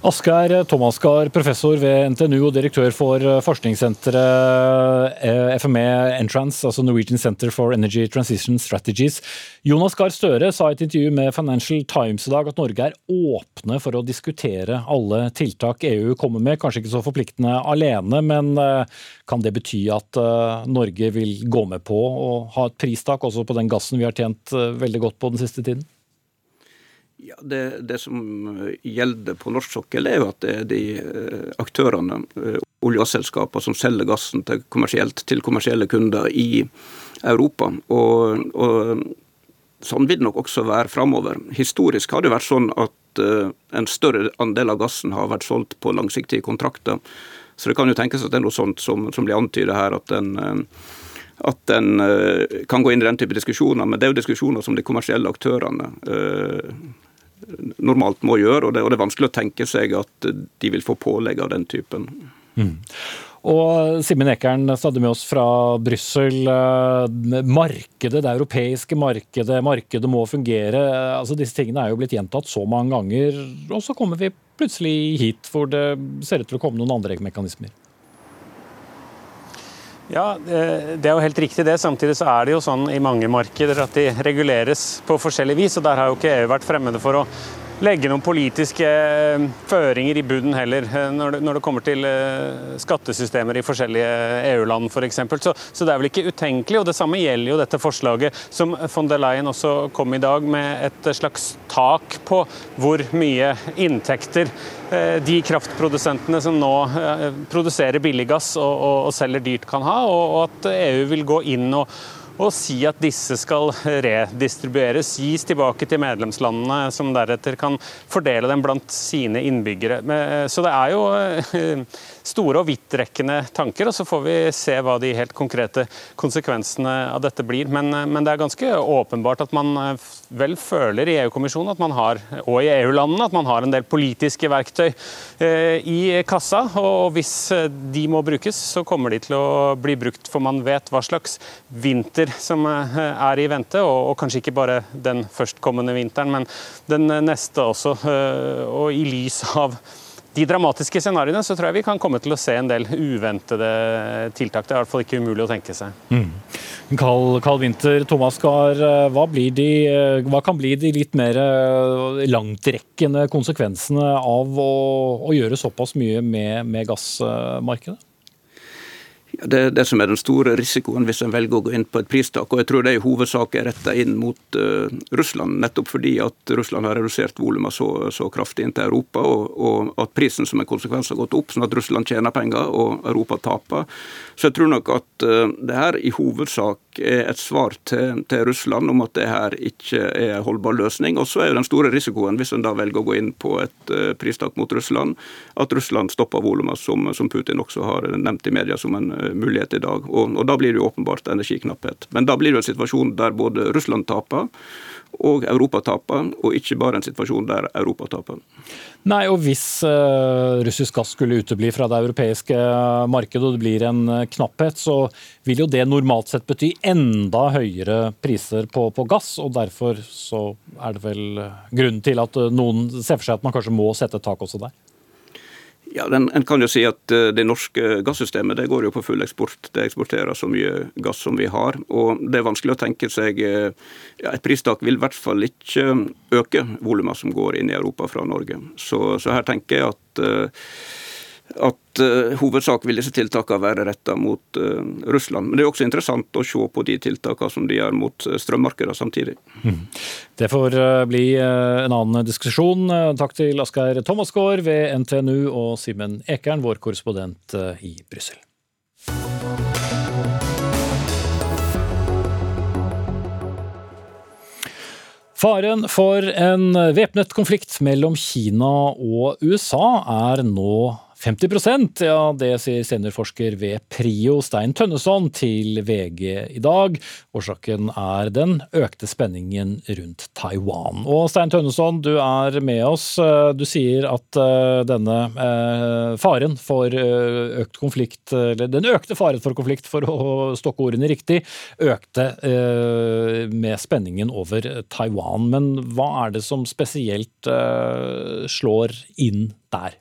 Speaker 2: Asgeir Thomasgaard, professor ved NTNU og direktør for eh, forskningssenteret FME Entrance, altså Norwegian Center for Energy Transition Strategies. Jonas Gahr Støre sa i et intervju med Financial Times i dag at Norge er åpne for å diskutere alle tiltak EU kommer med. Kanskje ikke så forpliktende alene, men kan det bety at Norge vil gå med på å ha et pristak også på den gassen vi har tjent eh, veldig godt på den siste tiden?
Speaker 11: Ja, det, det, som gjelder på norsk sokkel, er jo at det er de eh, aktørene, eh, olje- og gasselskapene, som selger gassen til, til kommersielle kunder i Europa. Og, og sånn vil det nok også være framover. Historisk har det vært sånn at en større andel av gassen har vært solgt på langsiktige kontrakter. Så det kan jo tenkes at det er noe sånt som, som blir antydet her, at en at en kan gå inn i den type diskusjoner. Men det er jo diskusjoner som de kommersielle aktørene normalt må gjøre, og det, og det, er vanskelig å tenke seg at de vil få pålegg av den typen. Mm.
Speaker 2: Og Simen Ekern, stadig med oss fra Brussel. Eh, markedet, det europeiske markedet, markedet må fungere. Altså Disse tingene er jo blitt gjentatt så mange ganger, og så kommer vi plutselig hit hvor det ser ut til å komme noen andre mekanismer.
Speaker 10: Ja, Det er jo helt riktig det. Samtidig så er det jo sånn i mange markeder at de reguleres på forskjellig vis. og Der har jo ikke EU vært fremmede for å legge noen politiske eh, føringer i bunnen heller, eh, når det, kommer til eh, skattesystemer i forskjellige EU-land f.eks. For så, så det er vel ikke utenkelig. og Det samme gjelder jo dette forslaget som von der Leyen også kom i dag, med et slags tak på hvor mye inntekter de kraftprodusentene som nå produserer billiggass og, og, og selger dyrt, kan ha, og at EU vil gå inn og og si at disse skal redistribueres, gis tilbake til medlemslandene, som deretter kan fordele dem blant sine innbyggere. Så det er jo eh, store og vidtrekkende tanker, og så får vi se hva de helt konkrete konsekvensene av dette blir. Men, men det er ganske åpenbart at man eh, vel føler i EU-kommisjonen at man har, og i EU-landene at man har en del politiske verktøy eh, i kassa. Og hvis de må brukes, så kommer de til å bli brukt, for man vet hva slags vinter som eh, er i vente, og, og kanskje ikke bare den førstkommende vinteren, men den neste også. Eh, og i lys av de dramatiske scenarioene så tror jeg vi kan komme til å se en del uventede tiltak. Det er i hvert fall ikke umulig å tenke seg. Mm.
Speaker 2: Kald, vinter. Thomas Gahr, eh, hva, de, hva, kan bli de litt mer langtrekkende konsekvensene av å, å gjøre såpass mye med, med gassmarkedet?
Speaker 11: Det er det som er den store risikoen hvis en velger å gå inn på et pristak. og Jeg tror det i hovedsak er retta inn mot uh, Russland, nettopp fordi at Russland har redusert volumet så, så, kraftig inn til Europa, og, og, at prisen som en konsekvens har gått opp, sånn at Russland tjener penger og Europa taper. Så jeg tror nok at uh, det her i hovedsak et svar til, til, Russland om at det her ikke er en holdbar løsning. Og så er jo den store risikoen, hvis en da velger å gå inn på et uh, pristak mot Russland, at Russland stopper volumet, som, som Putin også har nevnt i media som en mulighet i dag. Og, og Da blir det jo åpenbart energiknapphet. Men da blir det en situasjon der både Russland taper og Europa taper, og ikke bare en situasjon der Europa taper.
Speaker 2: Nei, og Hvis uh, russisk gass skulle utebli fra det europeiske markedet og det blir en uh, knapphet, så vil jo det normalt sett bety enda høyere priser på, på gass. og Derfor så er det vel grunnen til at noen ser for seg at man kanskje må sette et tak også der?
Speaker 11: Ja, den, En kan jo si at uh, det norske gassystemet det går jo på full eksport. Det eksporterer så mye gass som vi har. og Det er vanskelig å tenke seg uh, ja, Et pristak vil i hvert fall ikke øke volumet som går inn i Europa fra Norge. Så, så her tenker jeg at uh, at uh, hovedsak vil disse tiltakene være retta mot uh, Russland. Men det er også interessant å se på de tiltakene som de gjør mot uh, strømmarkedene samtidig. Mm.
Speaker 2: Det får bli en annen diskusjon. Takk til Asgeir Thomasgaard ved NTNU og Simen Ekern, vår korrespondent i Brussel. Faren for en væpnet konflikt mellom Kina og USA er nå 50% ja det sier seniorforsker ved Prio Stein Tønneson til VG i dag. Årsaken er den økte spenningen rundt Taiwan. Og Stein Tønneson, du er med oss. Du sier at eh, denne eh, faren for eh, økt konflikt, eller den økte faren for konflikt, for å stokke ordene riktig, økte med spenningen over Taiwan. Men hva er det som spesielt slår inn der?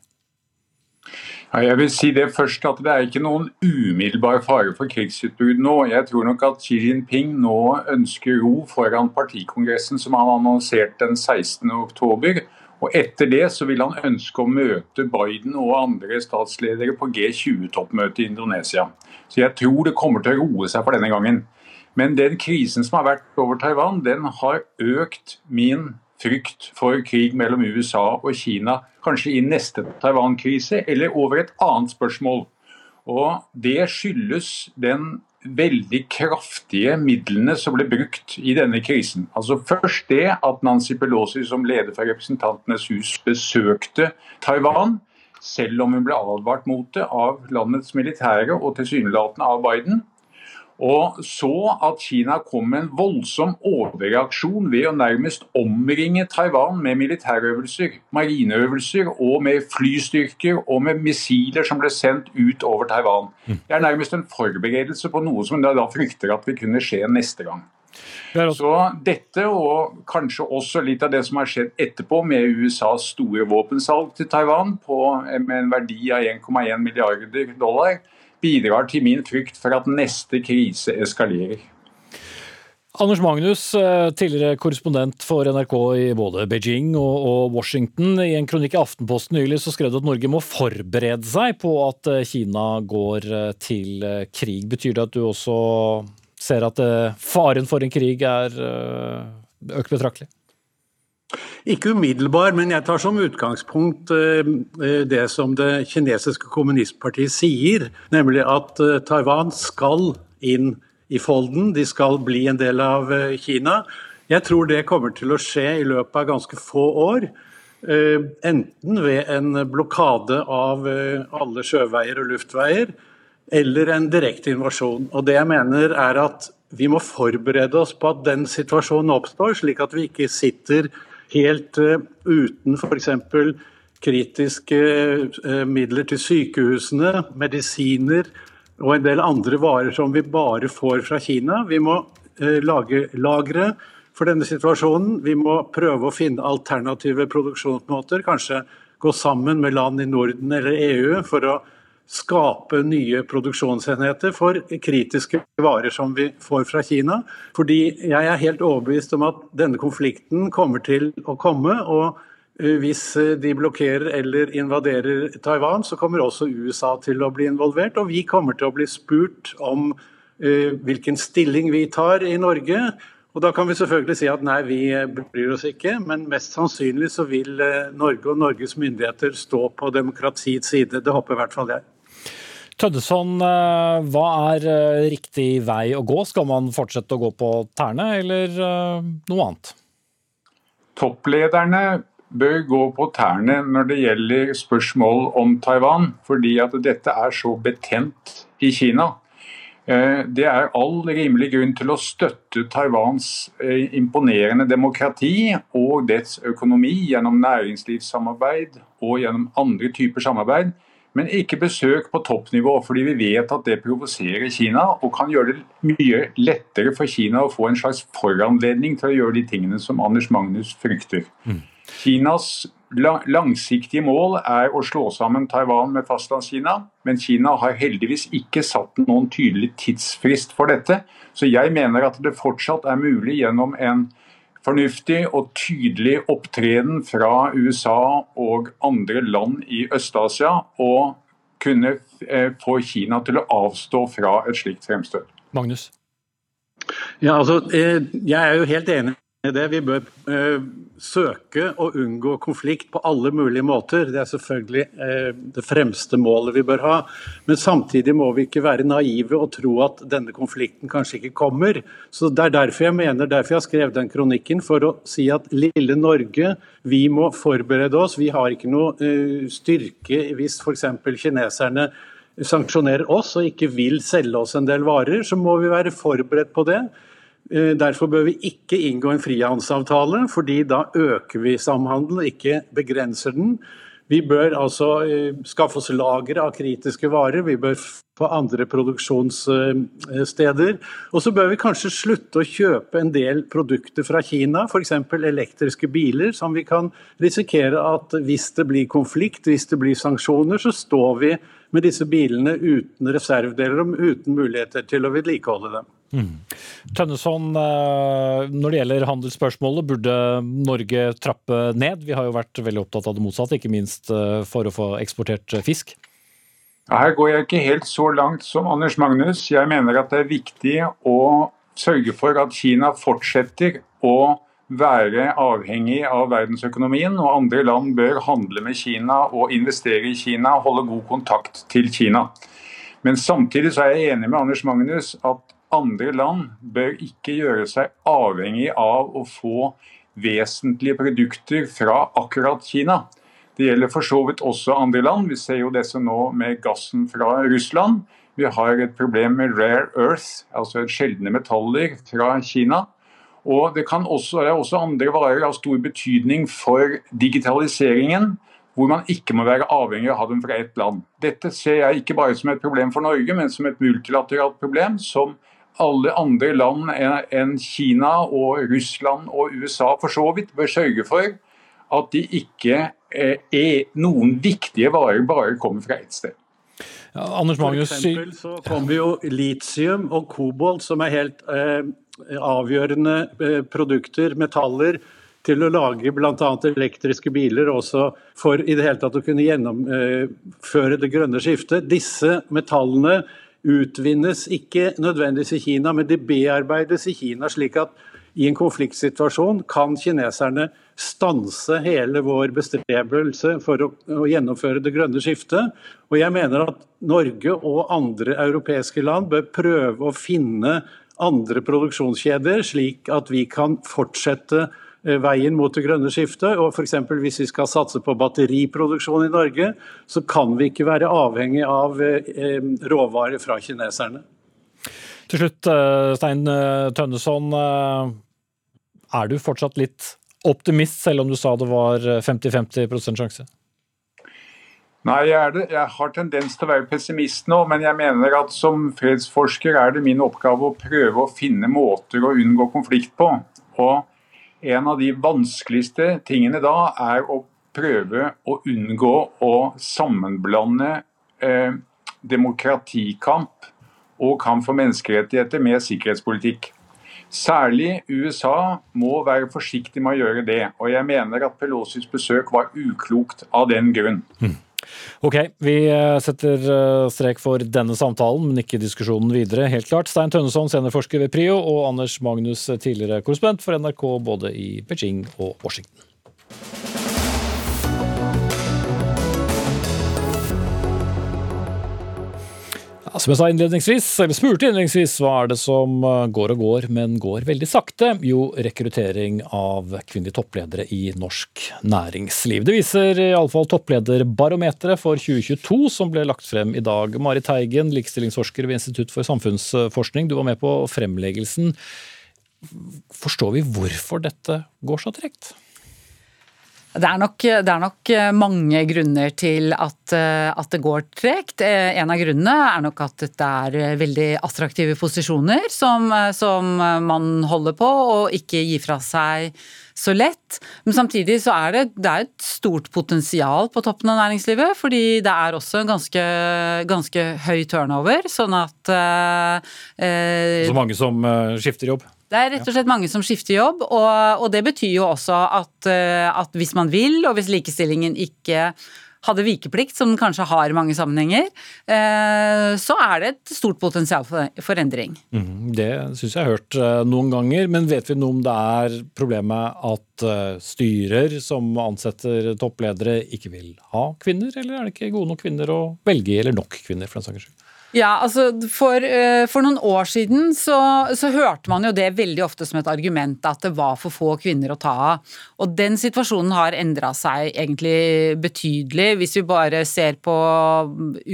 Speaker 12: Jeg vil si det først at Det er ikke noen umiddelbar fare for krigsutbrudd nå. Jeg tror nok at Xi Jinping nå ønsker ro foran partikongressen som han annonserte den 16.10. Og etter det så vil han ønske å møte Biden og andre statsledere på G20-toppmøtet i Indonesia. Så jeg tror det kommer til å roe seg for denne gangen. Men den krisen som har vært over Taiwan, den har økt min frykt for krig mellom USA og Kina, kanskje i neste Taiwan-krise, eller over et annet spørsmål. Og Det skyldes den veldig kraftige midlene som ble brukt i denne krisen. Altså Først det at Nancy Pelosi som leder for Representantenes hus besøkte Taiwan, selv om hun ble advart mot det av landets militære og tilsynelatende av Biden. Og så at Kina kom med en voldsom overreaksjon ved å nærmest omringe Taiwan med militærøvelser, marineøvelser og med flystyrker og med missiler som ble sendt ut over Taiwan. Det er nærmest en forberedelse på noe som da frykter at vil kunne skje neste gang. Så dette, og kanskje også litt av det som har skjedd etterpå, med USAs store våpensalg til Taiwan på, med en verdi av 1,1 milliarder dollar, bidrar til min frykt for at neste krise eskalerer.
Speaker 2: Anders Magnus, eh, tidligere korrespondent for NRK i både Beijing og Washington. I en kronikk i Aftenposten nylig så skrev du at Norge må forberede seg på at eh, Kina går eh, til krig. Betyr det at du også ser at faren for en krig er økt betraktelig?
Speaker 13: Ikke umiddelbar, men jeg tar som utgangspunkt eh, eh, det som det kinesiske kommunistpartiet sier, nemlig at eh, Taiwan skal inn i folden, de skal bli en del av Kina. Jeg tror det kommer til å skje i løpet av ganske få år. Enten ved en blokade av alle sjøveier og luftveier, eller en direkte invasjon. Og det jeg mener er at vi må forberede oss på at den situasjonen oppstår, slik at vi ikke sitter helt uh, uten f.eks. kritiske uh, midler til sykehusene, medisiner og en del andre varer som vi bare får fra Kina. Vi må uh, lage lagre for denne situasjonen. Vi må prøve å finne alternative produksjonsmåter. Kanskje gå sammen med land i Norden eller EU for å skape nye produksjonsenheter for kritiske varer som vi får fra Kina. Fordi jeg er helt overbevist om at denne konflikten kommer til å komme. og eh, hvis eh, de blokkerer eller invaderer Taiwan, så kommer også USA til å bli involvert. Og vi kommer til å bli spurt om uh, hvilken stilling vi tar i Norge. Og Da kan vi selvfølgelig si at nei, vi bryr oss ikke, men mest sannsynlig så vil Norge og Norges myndigheter stå på demokratiets side. Det håper i hvert fall jeg.
Speaker 2: Tøddesson, eh, hva er eh, riktig vei å gå? Skal man fortsette å gå på tærne, eller eh, noe annet?
Speaker 12: Topplederne bør gå på tærne når det gjelder spørsmål om Taiwan, fordi at dette er så betent i Kina. Det er all rimelig grunn til å støtte Taiwans imponerende demokrati og dets økonomi gjennom næringslivssamarbeid og gjennom andre typer samarbeid. Men ikke besøk på toppnivå, fordi vi vet at det provoserer Kina og kan gjøre det mye lettere for Kina å få en slags foranledning til å gjøre de tingene som Anders Magnus frykter. Mm. Kinas langsiktige mål er å slå sammen Taiwan med Fastlandskina, men Kina har heldigvis ikke satt noen tydelig tidsfrist for dette. Så jeg mener at det fortsatt er mulig gjennom en fornuftig og tydelig opptreden fra USA og andre land i Øst-Asia å kunne eh, få Kina til å avstå fra et slikt fremstøt.
Speaker 2: Magnus?
Speaker 13: Ja, altså, eh, jeg er jo helt enig det. Vi bør eh, søke å unngå konflikt på alle mulige måter. Det er selvfølgelig eh, det fremste målet vi bør ha. Men samtidig må vi ikke være naive og tro at denne konflikten kanskje ikke kommer. Så Det er derfor jeg mener, derfor jeg har skrevet den kronikken, for å si at lille Norge, vi må forberede oss. Vi har ikke noe eh, styrke hvis f.eks. kineserne sanksjonerer oss og ikke vil selge oss en del varer, så må vi være forberedt på det. Eh, derfor bør vi ikke inngå en frihandelsavtale, fordi da øker vi samhandelen, ikke begrenser den. Vi bør altså eh, skaffe oss lagre av kritiske varer, vi bør få andre produksjonssteder. Og så bør vi kanskje slutte å kjøpe en del produkter fra Kina, f.eks. elektriske biler, som vi kan risikere at hvis det blir konflikt, hvis det blir sanksjoner, så står vi med disse bilene uten reservedeler og uten muligheter til å vedlikeholde dem. Mm.
Speaker 2: Tønneson, eh, når det gjelder handelsspørsmålet, burde Norge trappe ned? Vi har jo vært veldig opptatt av det motsatte, ikke minst eh, for å få eksportert fisk.
Speaker 12: Her går jeg ikke helt så langt som Anders Magnus. Jeg mener at det er viktig å sørge for at Kina fortsetter å være avhengig av verdensøkonomien, og andre land bør handle med Kina og investere i Kina, holde god kontakt til Kina. Men samtidig så er jeg enig med Anders Magnus at andre land bør ikke gjøre seg avhengig av å få vesentlige produkter fra akkurat Kina. Det gjelder for så vidt også andre land. Vi ser jo dette nå med gassen fra Russland. Vi har et problem med rare earth, altså sjeldne metaller fra Kina. Og det, kan også, er også andre varer av stor betydning for digitaliseringen, hvor man ikke må være avhengig av å ha dem fra ett land. Dette ser jeg ikke bare som et problem for Norge, men som et multilateralt problem som alle andre land enn Kina og Russland og USA for så vidt bør sørge for at de ikke eh, er noen viktige varer bare kommer fra ett sted.
Speaker 2: Ja, Anders Magnus...
Speaker 13: For eksempel så kommer jo litium og kobolt, som er helt eh, avgjørende eh, produkter, metaller, til å lage bl.a. elektriske biler, også for i det hele tatt å kunne gjennomføre det grønne skiftet. Disse metallene utvinnes ikke nødvendigvis i Kina, men de bearbeides i Kina. slik at i en konfliktsituasjon kan kineserne stanse hele vår bestrebelse for å, å, gjennomføre det grønne skiftet. Og jeg mener at Norge og andre europeiske land bør prøve å finne andre produksjonskjeder, slik at vi kan fortsette veien mot det grønne skiftet. Og for Hvis vi skal satse på batteriproduksjon i Norge, så kan vi ikke være avhengig av eh, råvarer fra kineserne.
Speaker 2: Til slutt, eh, Stein Tønneson. Er du fortsatt litt optimist, selv om du sa det var 50-50% sjanse?
Speaker 12: Nei, jeg, jeg, har tendens til å være pessimist nå, men jeg mener at som fredsforsker er det min oppgave å prøve å finne måter å unngå konflikt på. Og en av de vanskeligste tingene da er å prøve å unngå å sammenblande eh, demokratikamp og kamp for menneskerettigheter med sikkerhetspolitikk. Særlig USA må være forsiktig med å gjøre det. Og jeg mener at Pelosis besøk var uklokt av den grunn. Mm.
Speaker 2: Ok, vi eh, setter eh, strek for denne samtalen, men ikke diskusjonen videre. Helt klart. Stein Tønneson, seniorforsker ved PRIO, og Anders Magnus, tidligere korrespondent for NRK både i Beijing og Washington. Som jeg sa innledningsvis, eller spurte innledningsvis, hva er det som eh, går og går, men går veldig sakte? Jo, rekruttering av kvinnelige toppledere i norsk næringsliv. Det viser iallfall topplederbarometeret for 2022, som ble lagt frem i dag. Mari Teigen, likestillingsforsker ved Institutt for samfunnsforskning, du var med på fremleggelsen. Forstår vi hvorfor dette går så tregt?
Speaker 14: Det er, nok, det er, nok, eh, mange grunner til at, eh, at, det går tregt. Eh, en av grunnene er nok at det er veldig attraktive posisjoner som, som, man holder på og ikke gir fra seg så lett. Men samtidig så er det, det er et stort potensial på toppen av næringslivet. Fordi det er også ganske, ganske høy turnover, sånn at
Speaker 2: eh, Så mange som skifter jobb?
Speaker 14: Det er rett og slett mange som skifter jobb, og, og det betyr jo også at, eh, at, hvis man vil, og hvis likestillingen ikke hadde vikeplikt, som den kanskje har i mange sammenhenger, eh, så er det et stort potensial for, endring.
Speaker 2: Mm, det syns jeg har hørt eh, noen ganger, men vet vi noe om det er problemet at styrer som ansetter toppledere, ikke vil ha kvinner, eller er det ikke gode nok kvinner å velge, eller nok kvinner, for den saks skyld?
Speaker 14: Ja, altså for, eh, for, noen år siden så, så, hørte man jo det veldig ofte som et argument at det var for få kvinner å ta av. Og den situasjonen har endra seg egentlig betydelig. Hvis vi bare ser på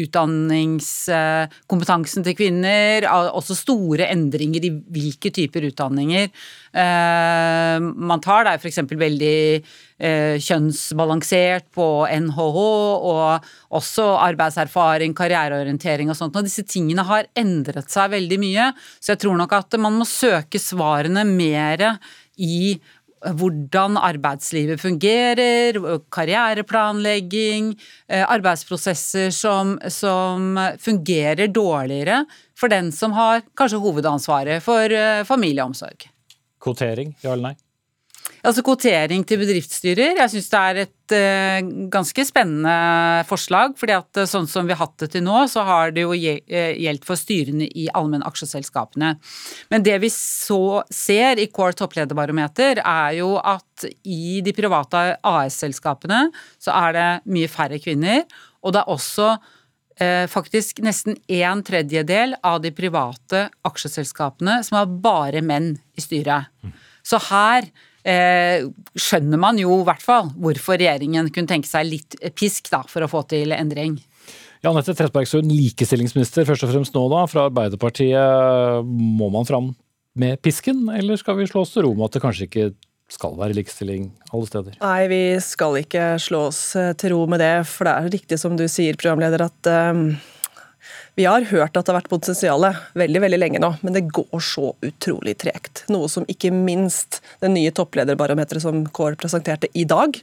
Speaker 14: utdanningskompetansen til kvinner, også store endringer i hvilke typer utdanninger Eh, man tar der f.eks. veldig kjønnsbalansert på NHH, og også arbeidserfaring, karriereorientering og sånt. Og disse tingene har endret seg veldig mye, så jeg tror nok at man må søke svarene mer i hvordan arbeidslivet fungerer, karriereplanlegging, eh, arbeidsprosesser som, som, fungerer dårligere for den som har kanskje hovedansvaret for familieomsorg.
Speaker 2: Kvotering, ja eller nei?
Speaker 14: Altså Kvotering til bedriftsstyrer, jeg syns det er et uh, ganske spennende forslag. fordi at uh, sånn som vi har hatt det til nå, så har det jo eh, gjeldt for styrene i allmennaksjeselskapene. Men det vi så ser i Core topplederbarometer, er jo at i de private AS-selskapene så er det mye færre kvinner. Og det er også eh, faktisk nesten en tredjedel av de private aksjeselskapene som har bare menn i styret. Så her eh, skjønner man jo i hvert fall hvorfor regjeringen kunne tenke seg litt pisk da, for å få til endring.
Speaker 2: Ja, Anette Trettebergstuen, likestillingsminister først og fremst nå da, fra Arbeiderpartiet. Må man fram med pisken, eller skal vi slå oss til ro med at det kanskje ikke skal være likestilling alle steder?
Speaker 15: Nei, vi skal ikke slå oss til ro med det, for det er riktig som du sier, programleder, at um vi har hørt at det har vært potensial veldig veldig lenge nå, men det går så utrolig tregt. Noe som ikke minst det nye topplederbarometeret som Kår presenterte i dag.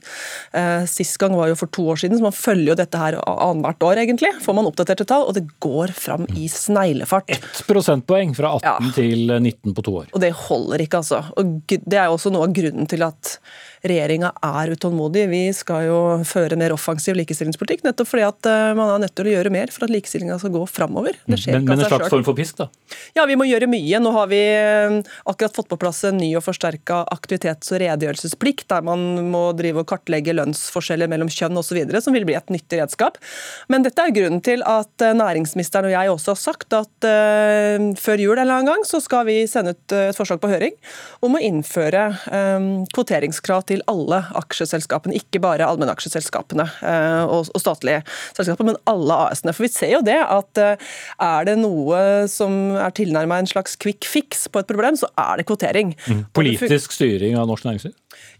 Speaker 15: Eh, sist gang var jo for to år siden, så man følger jo dette her annethvert år, egentlig. Får man oppdaterte tall, og det går fram i sneglefart.
Speaker 2: Ett prosentpoeng fra 18 ja. til 19 på to år.
Speaker 15: Og det holder ikke, altså. Og det er jo også noe av grunnen til at regjeringa er utålmodig. Vi skal jo føre mer offensiv likestillingspolitikk, nettopp fordi at eh, man er nødt til å gjøre mer for at likestillinga skal gå framover.
Speaker 2: Men, men en slags form for pisk, da?
Speaker 15: Ja, vi må gjøre mye. Nå har vi eh, akkurat fått på plass en ny og forsterka aktivitets- og redegjørelsesplikt, der man må drive og kartlegge lønnsforskjeller mellom kjønn osv., som vil bli et nyttig redskap. Men dette er grunnen til at eh, næringsministeren og jeg også har sagt at uh, før jul en eller annen gang så skal vi sende ut et forslag på høring om å innføre um, kvoteringskrav til alle aksjeselskapene, ikke bare allmennaksjeselskapene uh, og statlige selskaper, men alle AS-ene. For vi ser jo det at eh, er det noe som er tilnærma en slags quick fix på et problem, så er det kvotering.
Speaker 2: Mm. Politisk styring av norsk næringsliv?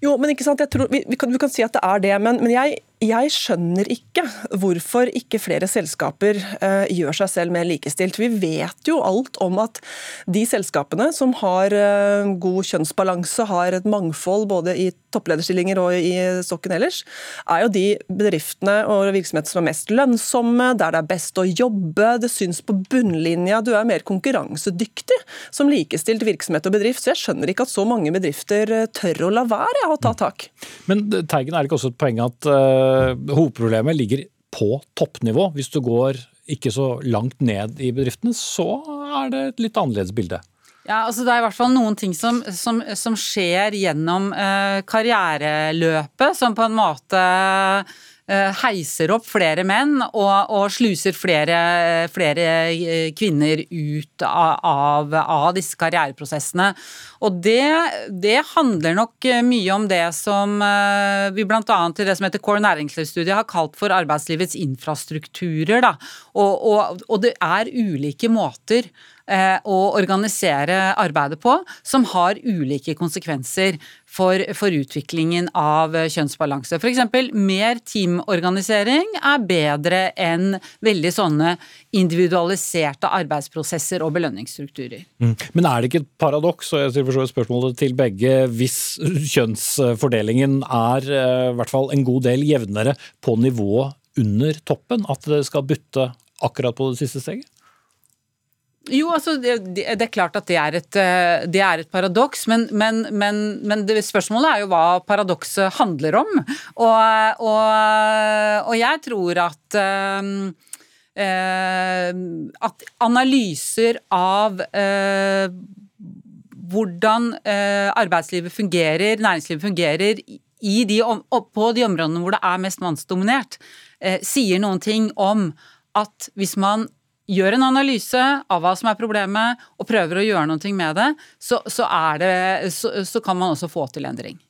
Speaker 15: Jo, men ikke sant, jeg tror, vi, vi, kan, vi kan si at det er det, men, men jeg jeg skjønner ikke hvorfor ikke flere selskaper uh, gjør seg selv mer likestilt. Vi vet jo alt om at de selskapene som har uh, god kjønnsbalanse, har et mangfold både i topplederstillinger og i stokken ellers, er jo de bedriftene og virksomheter som er mest lønnsomme, der det er best å jobbe, det syns på bunnlinja, du er mer konkurransedyktig som likestilt virksomhet og bedrift. Så jeg skjønner ikke at så mange bedrifter eh, tør å la være å ta tak.
Speaker 2: Men Teigen, er det ikke også et poeng at Eh, hovedproblemet ligger på toppnivå. Hvis du går ikke så langt ned i bedriftene, så er det et litt annerledes bilde.
Speaker 14: Ja, altså Det er i hvert fall noen ting som, som, som skjer gjennom eh, karriereløpet, som på en måte Eh, heiser opp flere menn og, og sluser flere, flere, eh, kvinner ut av, av, disse karriereprosessene. Og det, det, handler nok mye om det som eh, vi bl.a. i det som heter Core næringslivsstudiet har kalt for arbeidslivets infrastrukturer. Og, og, og det er ulike måter å organisere arbeidet på, som har ulike konsekvenser for, for utviklingen av kjønnsbalanse. F.eks. mer teamorganisering er bedre enn veldig sånne individualiserte arbeidsprosesser og belønningsstrukturer.
Speaker 2: Mm. Men er det ikke et paradoks, og jeg stiller spørsmålet til begge, hvis kjønnsfordelingen er eh, i hvert fall en god del jevnere på nivået under toppen, at det skal bytte akkurat på det siste steget?
Speaker 14: Jo, altså det, det, er klart at det er et, eh, det er et paradoks, men, men, men, men spørsmålet er jo hva paradokset handler om. Og, og, og jeg tror at uh, at analyser av eh, hvordan eh, arbeidslivet fungerer, næringslivet fungerer de, på de områdene hvor det er mest mannsdominert, sier noen ting om at hvis man gjør en analyse av hva som er problemet, og prøver å gjøre noe med det, så, så, det, så, så kan man også få til endring.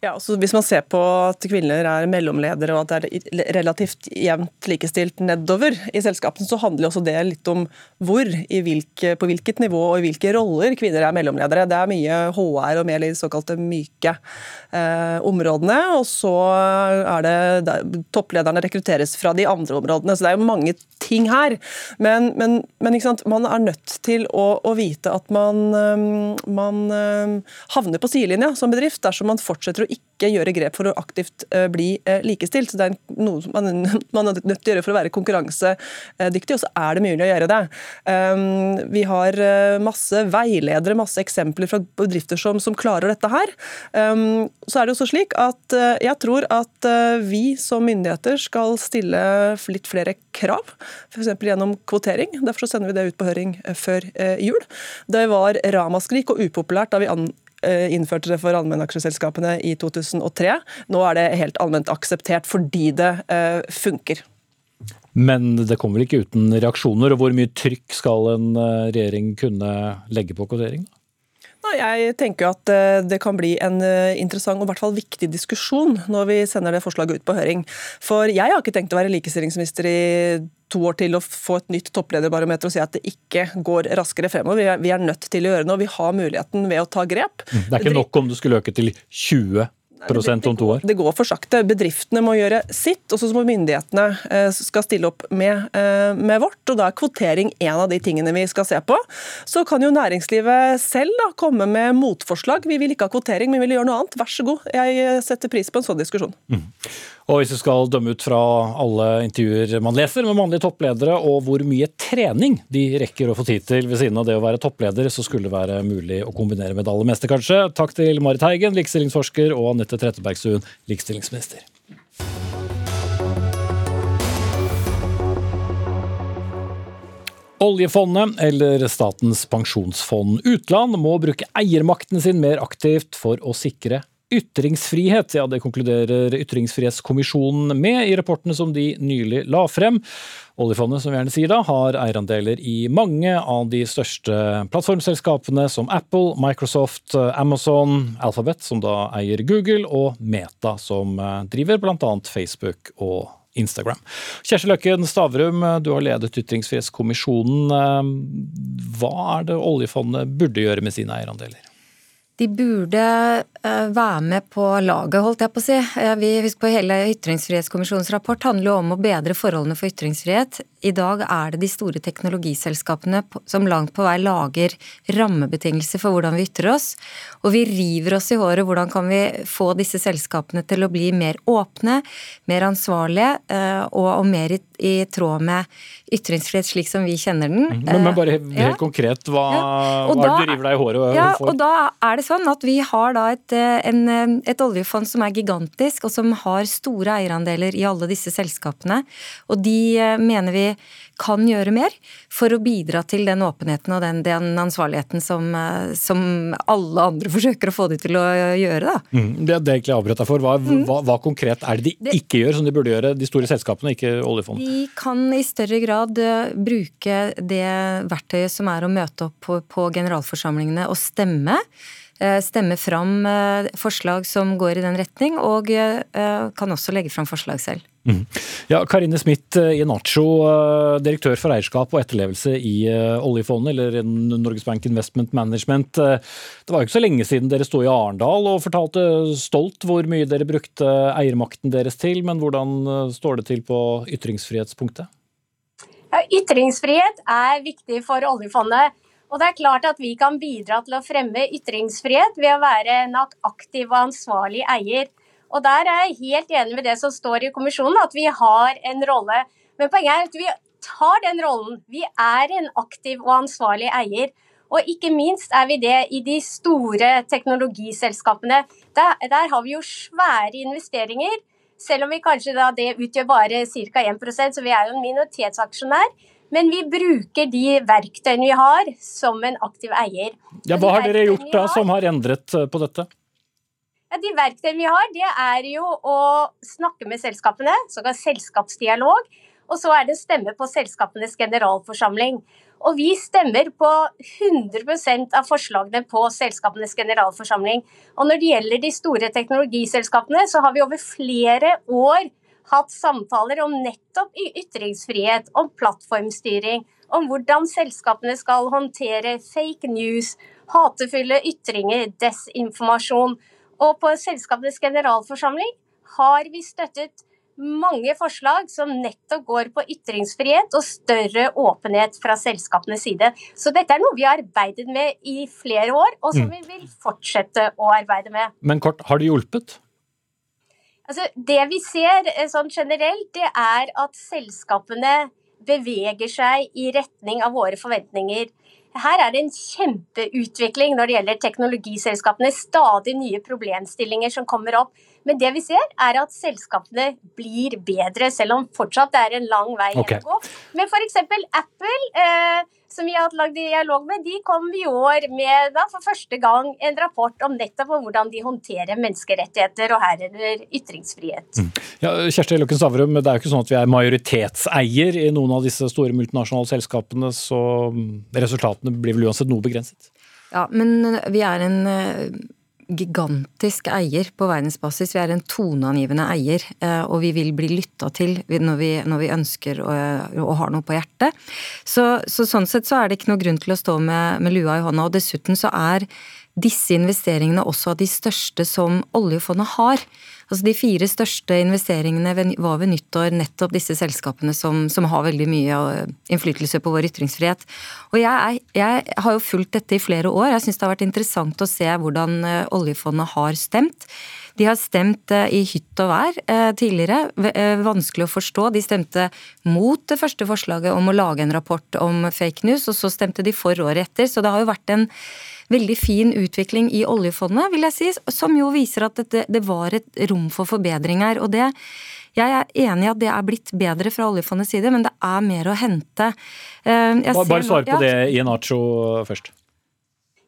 Speaker 15: Ja, altså Hvis man ser på at kvinner er mellomledere og at det er relativt jevnt likestilt nedover i selskapene, så handler også det litt om hvor, hvilke, på hvilket nivå og i hvilke roller kvinner er mellomledere. Det er mye HR og mer de såkalte myke eh, områdene. Og så er det der, topplederne rekrutteres fra de andre områdene. Så det er jo mange ting her. Men, men, men man er nødt til å, å vite at man, eh, man, eh, havner på sidelinja som bedrift dersom man fortsetter å ikke gjøre grep for å aktivt eh, bli eh, likestilt. Så Det er noe man, man, er nødt til å gjøre for å være konkurransedyktig, og så er det mulig å gjøre det. Um, vi har eh, masse veiledere, masse eksempler fra bedrifter som, som klarer dette her. Um, så er det også slik at jeg tror at vi som myndigheter skal stille litt flere krav, f.eks. gjennom kvotering. Derfor sender vi det ut på høring før jul. Det var ramaskrik og upopulært da vi innførte det for allmennaksjeselskapene i 2003. Nå er det helt allment akseptert fordi det eh, funker.
Speaker 2: Men det kommer vel ikke uten reaksjoner. og Hvor mye trykk skal en eh, regjering kunne legge på kvotering?
Speaker 15: Jeg tenker at eh, det kan bli en eh, interessant og i hvert fall viktig diskusjon når vi sender det forslaget ut på høring. For jeg har ikke tenkt å være likestillingsminister i to år til å få et nytt topplederbarometer og si at det ikke går raskere fremover. Vi er, nødt til å gjøre noe. Vi har muligheten ved å ta grep.
Speaker 2: Mm, det er ikke nok om du skulle øke til 20 prosent om to år?
Speaker 15: Det går for sakte. Bedriftene må gjøre sitt, og så må myndighetene eh, skal stille opp med, eh, med, vårt. og Da er kvotering en av de tingene vi skal se på. Så kan jo næringslivet selv da, komme med motforslag. Vi vil ikke ha kvotering, men vi vil gjøre noe annet. Vær så god. Jeg setter pris på en sånn diskusjon. Mm.
Speaker 2: Og hvis du skal dømme ut fra alle intervjuer man leser med mannlige toppledere, og hvor mye trening de rekker å få tid til ved siden av det å være toppleder, så skulle det være mulig å kombinere med det aller meste, kanskje. Takk til Marit Heigen, likestillingsforsker, og Anette Trettebergstuen, likestillingsminister. Oljefondet, eller Statens pensjonsfond utland, må bruke eiermakten sin mer aktivt for å sikre ytringsfrihet. Ja, det konkluderer Ytringsfrihetskommisjonen med i rapportene som de nylig la frem. Oljefondet som vi gjerne sier da, har eierandeler i mange av de største plattformselskapene som Apple, Microsoft, Amazon, Alphabet, som da eier Google, og Meta, som eh, driver bl.a. Facebook og Instagram. Kjersti Løkken Stavrum, du har ledet Ytringsfrihetskommisjonen. Eh, hva er det oljefondet burde gjøre med sine eierandeler?
Speaker 16: De burde uh, være med på laget, holdt jeg på å si. Uh, vi husker på Hele Ytringsfrihetskommisjonens rapport handler jo om å bedre forholdene for ytringsfrihet. I dag er det de store teknologiselskapene som langt på vei lager rammebetingelser for hvordan vi ytrer oss. Og vi river oss i håret. Hvordan kan vi få disse selskapene til å bli mer åpne, mer ansvarlige uh, og, og, mer i, i, tråd med ytringsfrihet slik som vi kjenner den.
Speaker 2: Mhm. Men, men bare helt, helt ja. konkret, hva, ja. hva da, du river deg i håret
Speaker 16: ja, for? Og da er det sånn at vi har da et, eh, en, eh, et, oljefond som er gigantisk, og som har store eierandeler i alle disse selskapene. Og de eh, mener vi kan gjøre mer for å bidra til den åpenheten og den, den ansvarligheten som, som, alle andre forsøker å få de til å gjøre. Da.
Speaker 2: Mm, det, det egentlig avbrøt deg for. Hva, mm. hva, hva, konkret er det de det, ikke gjør, som de burde gjøre, de store selskapene, ikke oljefondet?
Speaker 16: De kan i større grad bruke det verktøyet som er å møte opp på, på generalforsamlingene og stemme. Eh, stemme fram eh, forslag som går i den retning, og eh, kan også legge fram forslag selv. Mm.
Speaker 2: Ja, Karine Smith Inacho, direktør for eierskap og etterlevelse i oljefondet, eller Norges Bank Investment Management. Det var jo ikke så lenge siden dere sto i Arendal og fortalte stolt hvor mye dere brukte eiermakten deres til, men hvordan står det til på ytringsfrihetspunktet?
Speaker 17: Ja, ytringsfrihet er viktig for oljefondet. Og det er klart at vi kan bidra til å fremme ytringsfrihet ved å være en aktiv og ansvarlig eier. Og der er jeg helt enig med det som står i kommisjonen, at vi har en rolle. Men poenget er at vi tar den rollen. Vi er en aktiv og ansvarlig eier. Og ikke minst er vi det i de store teknologiselskapene. Der, der har vi jo svære investeringer. Selv om vi kanskje det utgjør bare ca. 1% så vi er jo en minoritetsaksjonær. Men vi bruker de verktøyene vi har, som en aktiv eier.
Speaker 2: Ja, hva har dere gjort da som har endret eh, på dette?
Speaker 17: Ja, de verktøyene vi har, det er jo å snakke med selskapene, såkalt selskapsdialog. Og så er det stemme på selskapenes generalforsamling. Og vi stemmer på 100% av forslagene på selskapenes generalforsamling. Og når det gjelder de store teknologiselskapene, så har vi over flere år hatt samtaler om nettopp ytringsfrihet, om plattformstyring, om hvordan selskapene skal håndtere fake news, hatefulle ytringer, desinformasjon. Og på selskapenes generalforsamling har vi støttet mange forslag som nettopp går på ytringsfrihet og større åpenhet fra selskapenes side. Så dette er noe vi har arbeidet med i flere år, og som mm. vi vil fortsette å arbeide med.
Speaker 2: Men kort, har det hjulpet?
Speaker 17: Altså, det vi ser eh, sånn generelt, det er at selskapene beveger seg i retning av våre forventninger. her er det en kjempeutvikling når det gjelder teknologiselskapene. Stadig nye problemstillinger som kommer opp. Men det vi ser, er at selskapene blir bedre, selv om fortsatt det er en lang vei okay. å gå. Men f.eks. Apple, eh, som vi har hatt lagd dialog med, de kom i år med da, for første gang en rapport om nettopp om hvordan de håndterer menneskerettigheter, og herunder ytringsfrihet. Mm.
Speaker 2: Ja, Kjersti Løkken Stavrum, det er jo ikke sånn at vi er majoritetseier i noen av disse store multinasjonale selskapene, så resultatene blir vel uansett noe begrenset?
Speaker 16: Ja, men vi er en gigantisk eier på verdensbasis. Vi er en toneangivende eier, eh, og vi vil bli lytta til når vi, når vi ønsker å, har ha noe på hjertet. Så, så, sånn sett så er det ikke noe grunn til å stå med, med lua i hånda. Og dessuten så er disse investeringene også av de største som oljefondet har. Altså De fire største investeringene var ved nyttår nettopp disse selskapene som, som har veldig mye innflytelse på vår ytringsfrihet. Og jeg, jeg, har jo fulgt dette i flere år. Jeg syns det har vært interessant å se hvordan eh, oljefondet har stemt. De har stemt eh, i hytt og vær eh, tidligere. Vanskelig å forstå. De stemte mot det første forslaget om å lage en rapport om fake news, og så stemte de for året etter. Så det har jo vært en veldig fin utvikling i oljefondet, vil jeg si, som jo viser at det, det var et rom for forbedring her. Og det jeg er enig i at det er blitt bedre fra oljefondets side, men det er mer å hente.
Speaker 2: Eh, jeg Bare svar på det i en Nacho først.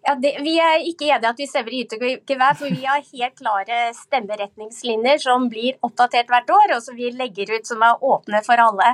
Speaker 17: Ja, det, vi er ikke enige at vi stemmer i yttergevær, for vi har helt klare stemmeretningslinjer som blir oppdatert hvert år, og som vi legger ut som er åpne for alle.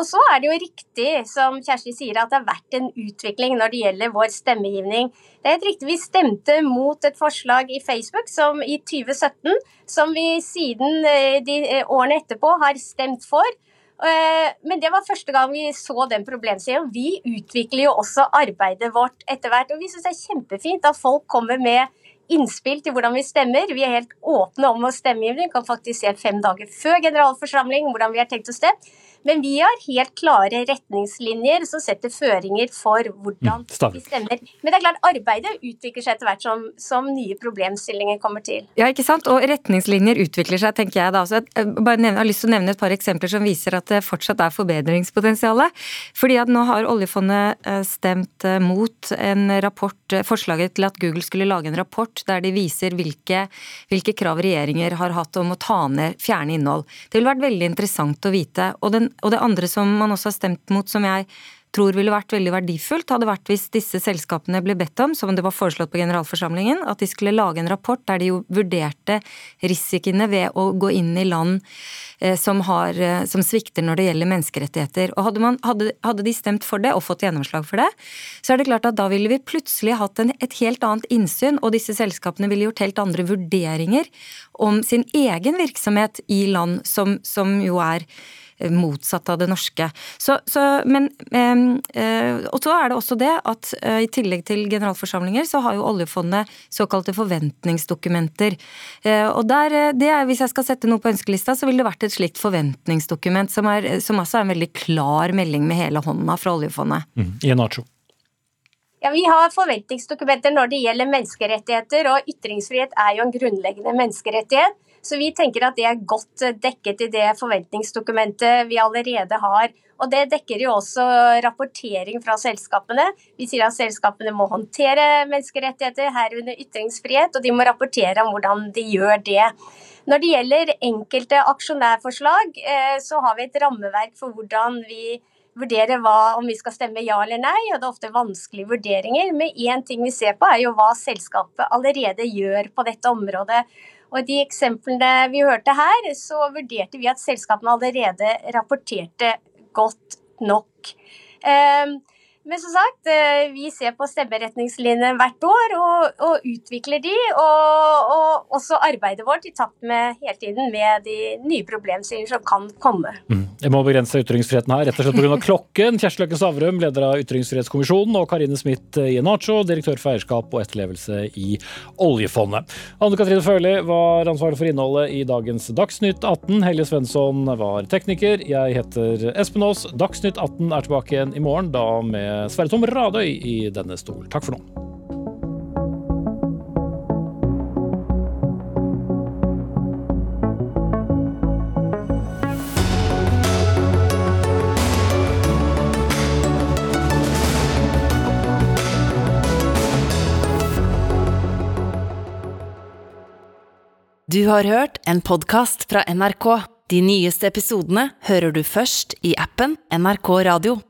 Speaker 17: Og så er det jo riktig, som Kjersti sier, at det har vært en utvikling når det gjelder vår stemmegivning. Det er helt riktig, vi stemte mot et forslag i Facebook som i 2017, som vi siden eh, de eh, årene etterpå har stemt for. Eh, men det var første gang vi så den problemstillingen. Vi utvikler jo også arbeidet vårt etter hvert. Og vi syns det er kjempefint at folk kommer med innspill til hvordan vi stemmer. Vi er helt åpne om å stemme. Vi kan faktisk se fem dager før generalforsamling hvordan vi har tenkt å stemme. Men vi har helt klare retningslinjer som setter føringer for hvordan mm, vi stemmer. Men det er klart, arbeidet utvikler seg etter hvert som, som, nye problemstillinger kommer til.
Speaker 16: Ja, ikke sant. Og retningslinjer utvikler seg, tenker jeg da. Så jeg, bare nevne, har lyst til å nevne et par eksempler som viser at det fortsatt er forbedringspotensialet. Fordi at nå har oljefondet eh, stemt eh, mot en rapport, eh, forslaget til at Google skulle lage en rapport der de viser hvilke, hvilke krav regjeringer har hatt om å ta ned, fjerne innhold. Det ville vært veldig interessant å vite. og den og det andre som man også har stemt mot, som jeg tror ville vært veldig verdifullt, hadde vært hvis disse selskapene ble bedt om, som det var foreslått på generalforsamlingen, at de skulle lage en rapport der de jo vurderte risikoene ved å gå inn i land eh, som, har, eh, som svikter når det gjelder menneskerettigheter. Og hadde, man, hadde, hadde, de stemt for det og fått gjennomslag for det, så er det klart at da ville vi plutselig hatt en, et helt annet innsyn, og disse selskapene ville gjort helt andre vurderinger om sin egen virksomhet i land som, som jo er motsatt av det norske. Så, så, men, eh, og så er det også det at eh, i tillegg til generalforsamlinger, så har jo oljefondet såkalte forventningsdokumenter. Eh, og der, det er, Hvis jeg skal sette noe på ønskelista, så ville det vært et slikt forventningsdokument, som, er, som altså er en veldig klar melding med hele hånda fra oljefondet.
Speaker 2: Mm. Inacho.
Speaker 17: Ja, Vi har forventningsdokumenter når det gjelder menneskerettigheter, og ytringsfrihet er jo en grunnleggende menneskerettighet. Så vi tenker at det er godt dekket i det forventningsdokumentet vi allerede har. Og det dekker jo også rapportering fra selskapene. Vi sier at selskapene må håndtere menneskerettigheter, herunder ytringsfrihet, og de må rapportere om hvordan de gjør det. Når det gjelder enkelte aksjonærforslag, eh, så har vi et rammeverk for hvordan vi vurderer hva, om vi skal stemme ja eller nei, og det er ofte vanskelige vurderinger. Men én ting vi ser på, er jo hva selskapet allerede gjør på dette området. Og I de eksemplene vi hørte her, så vurderte vi at selskapene allerede rapporterte godt nok. Um, men som sagt, eh, vi ser på stemmeretningslinjer hvert år og, og utvikler de. Og, og, også arbeidet vårt i takt med hele tiden med de nye problemstillinger som kan komme.
Speaker 2: Mm. Jeg må begrense ytringsfriheten her, rett og slett pga. klokken. Kjersti Løkken Stavrum, leder av Ytringsfrihetskommisjonen, og Karine Smith Jenacho, direktør for eierskap og etterlevelse i oljefondet. Anne Katrine Førli var ansvarlig for innholdet i dagens Dagsnytt 18. Helje Svensson var tekniker. Jeg heter Espen Aas. Dagsnytt 18 er tilbake igjen i morgen, da Eh, Sverre Tom Radøy i denne stol. Takk for nå.
Speaker 1: Du har hørt en podkast fra NRK. De nyeste episodene hører du først i appen NRK Radio.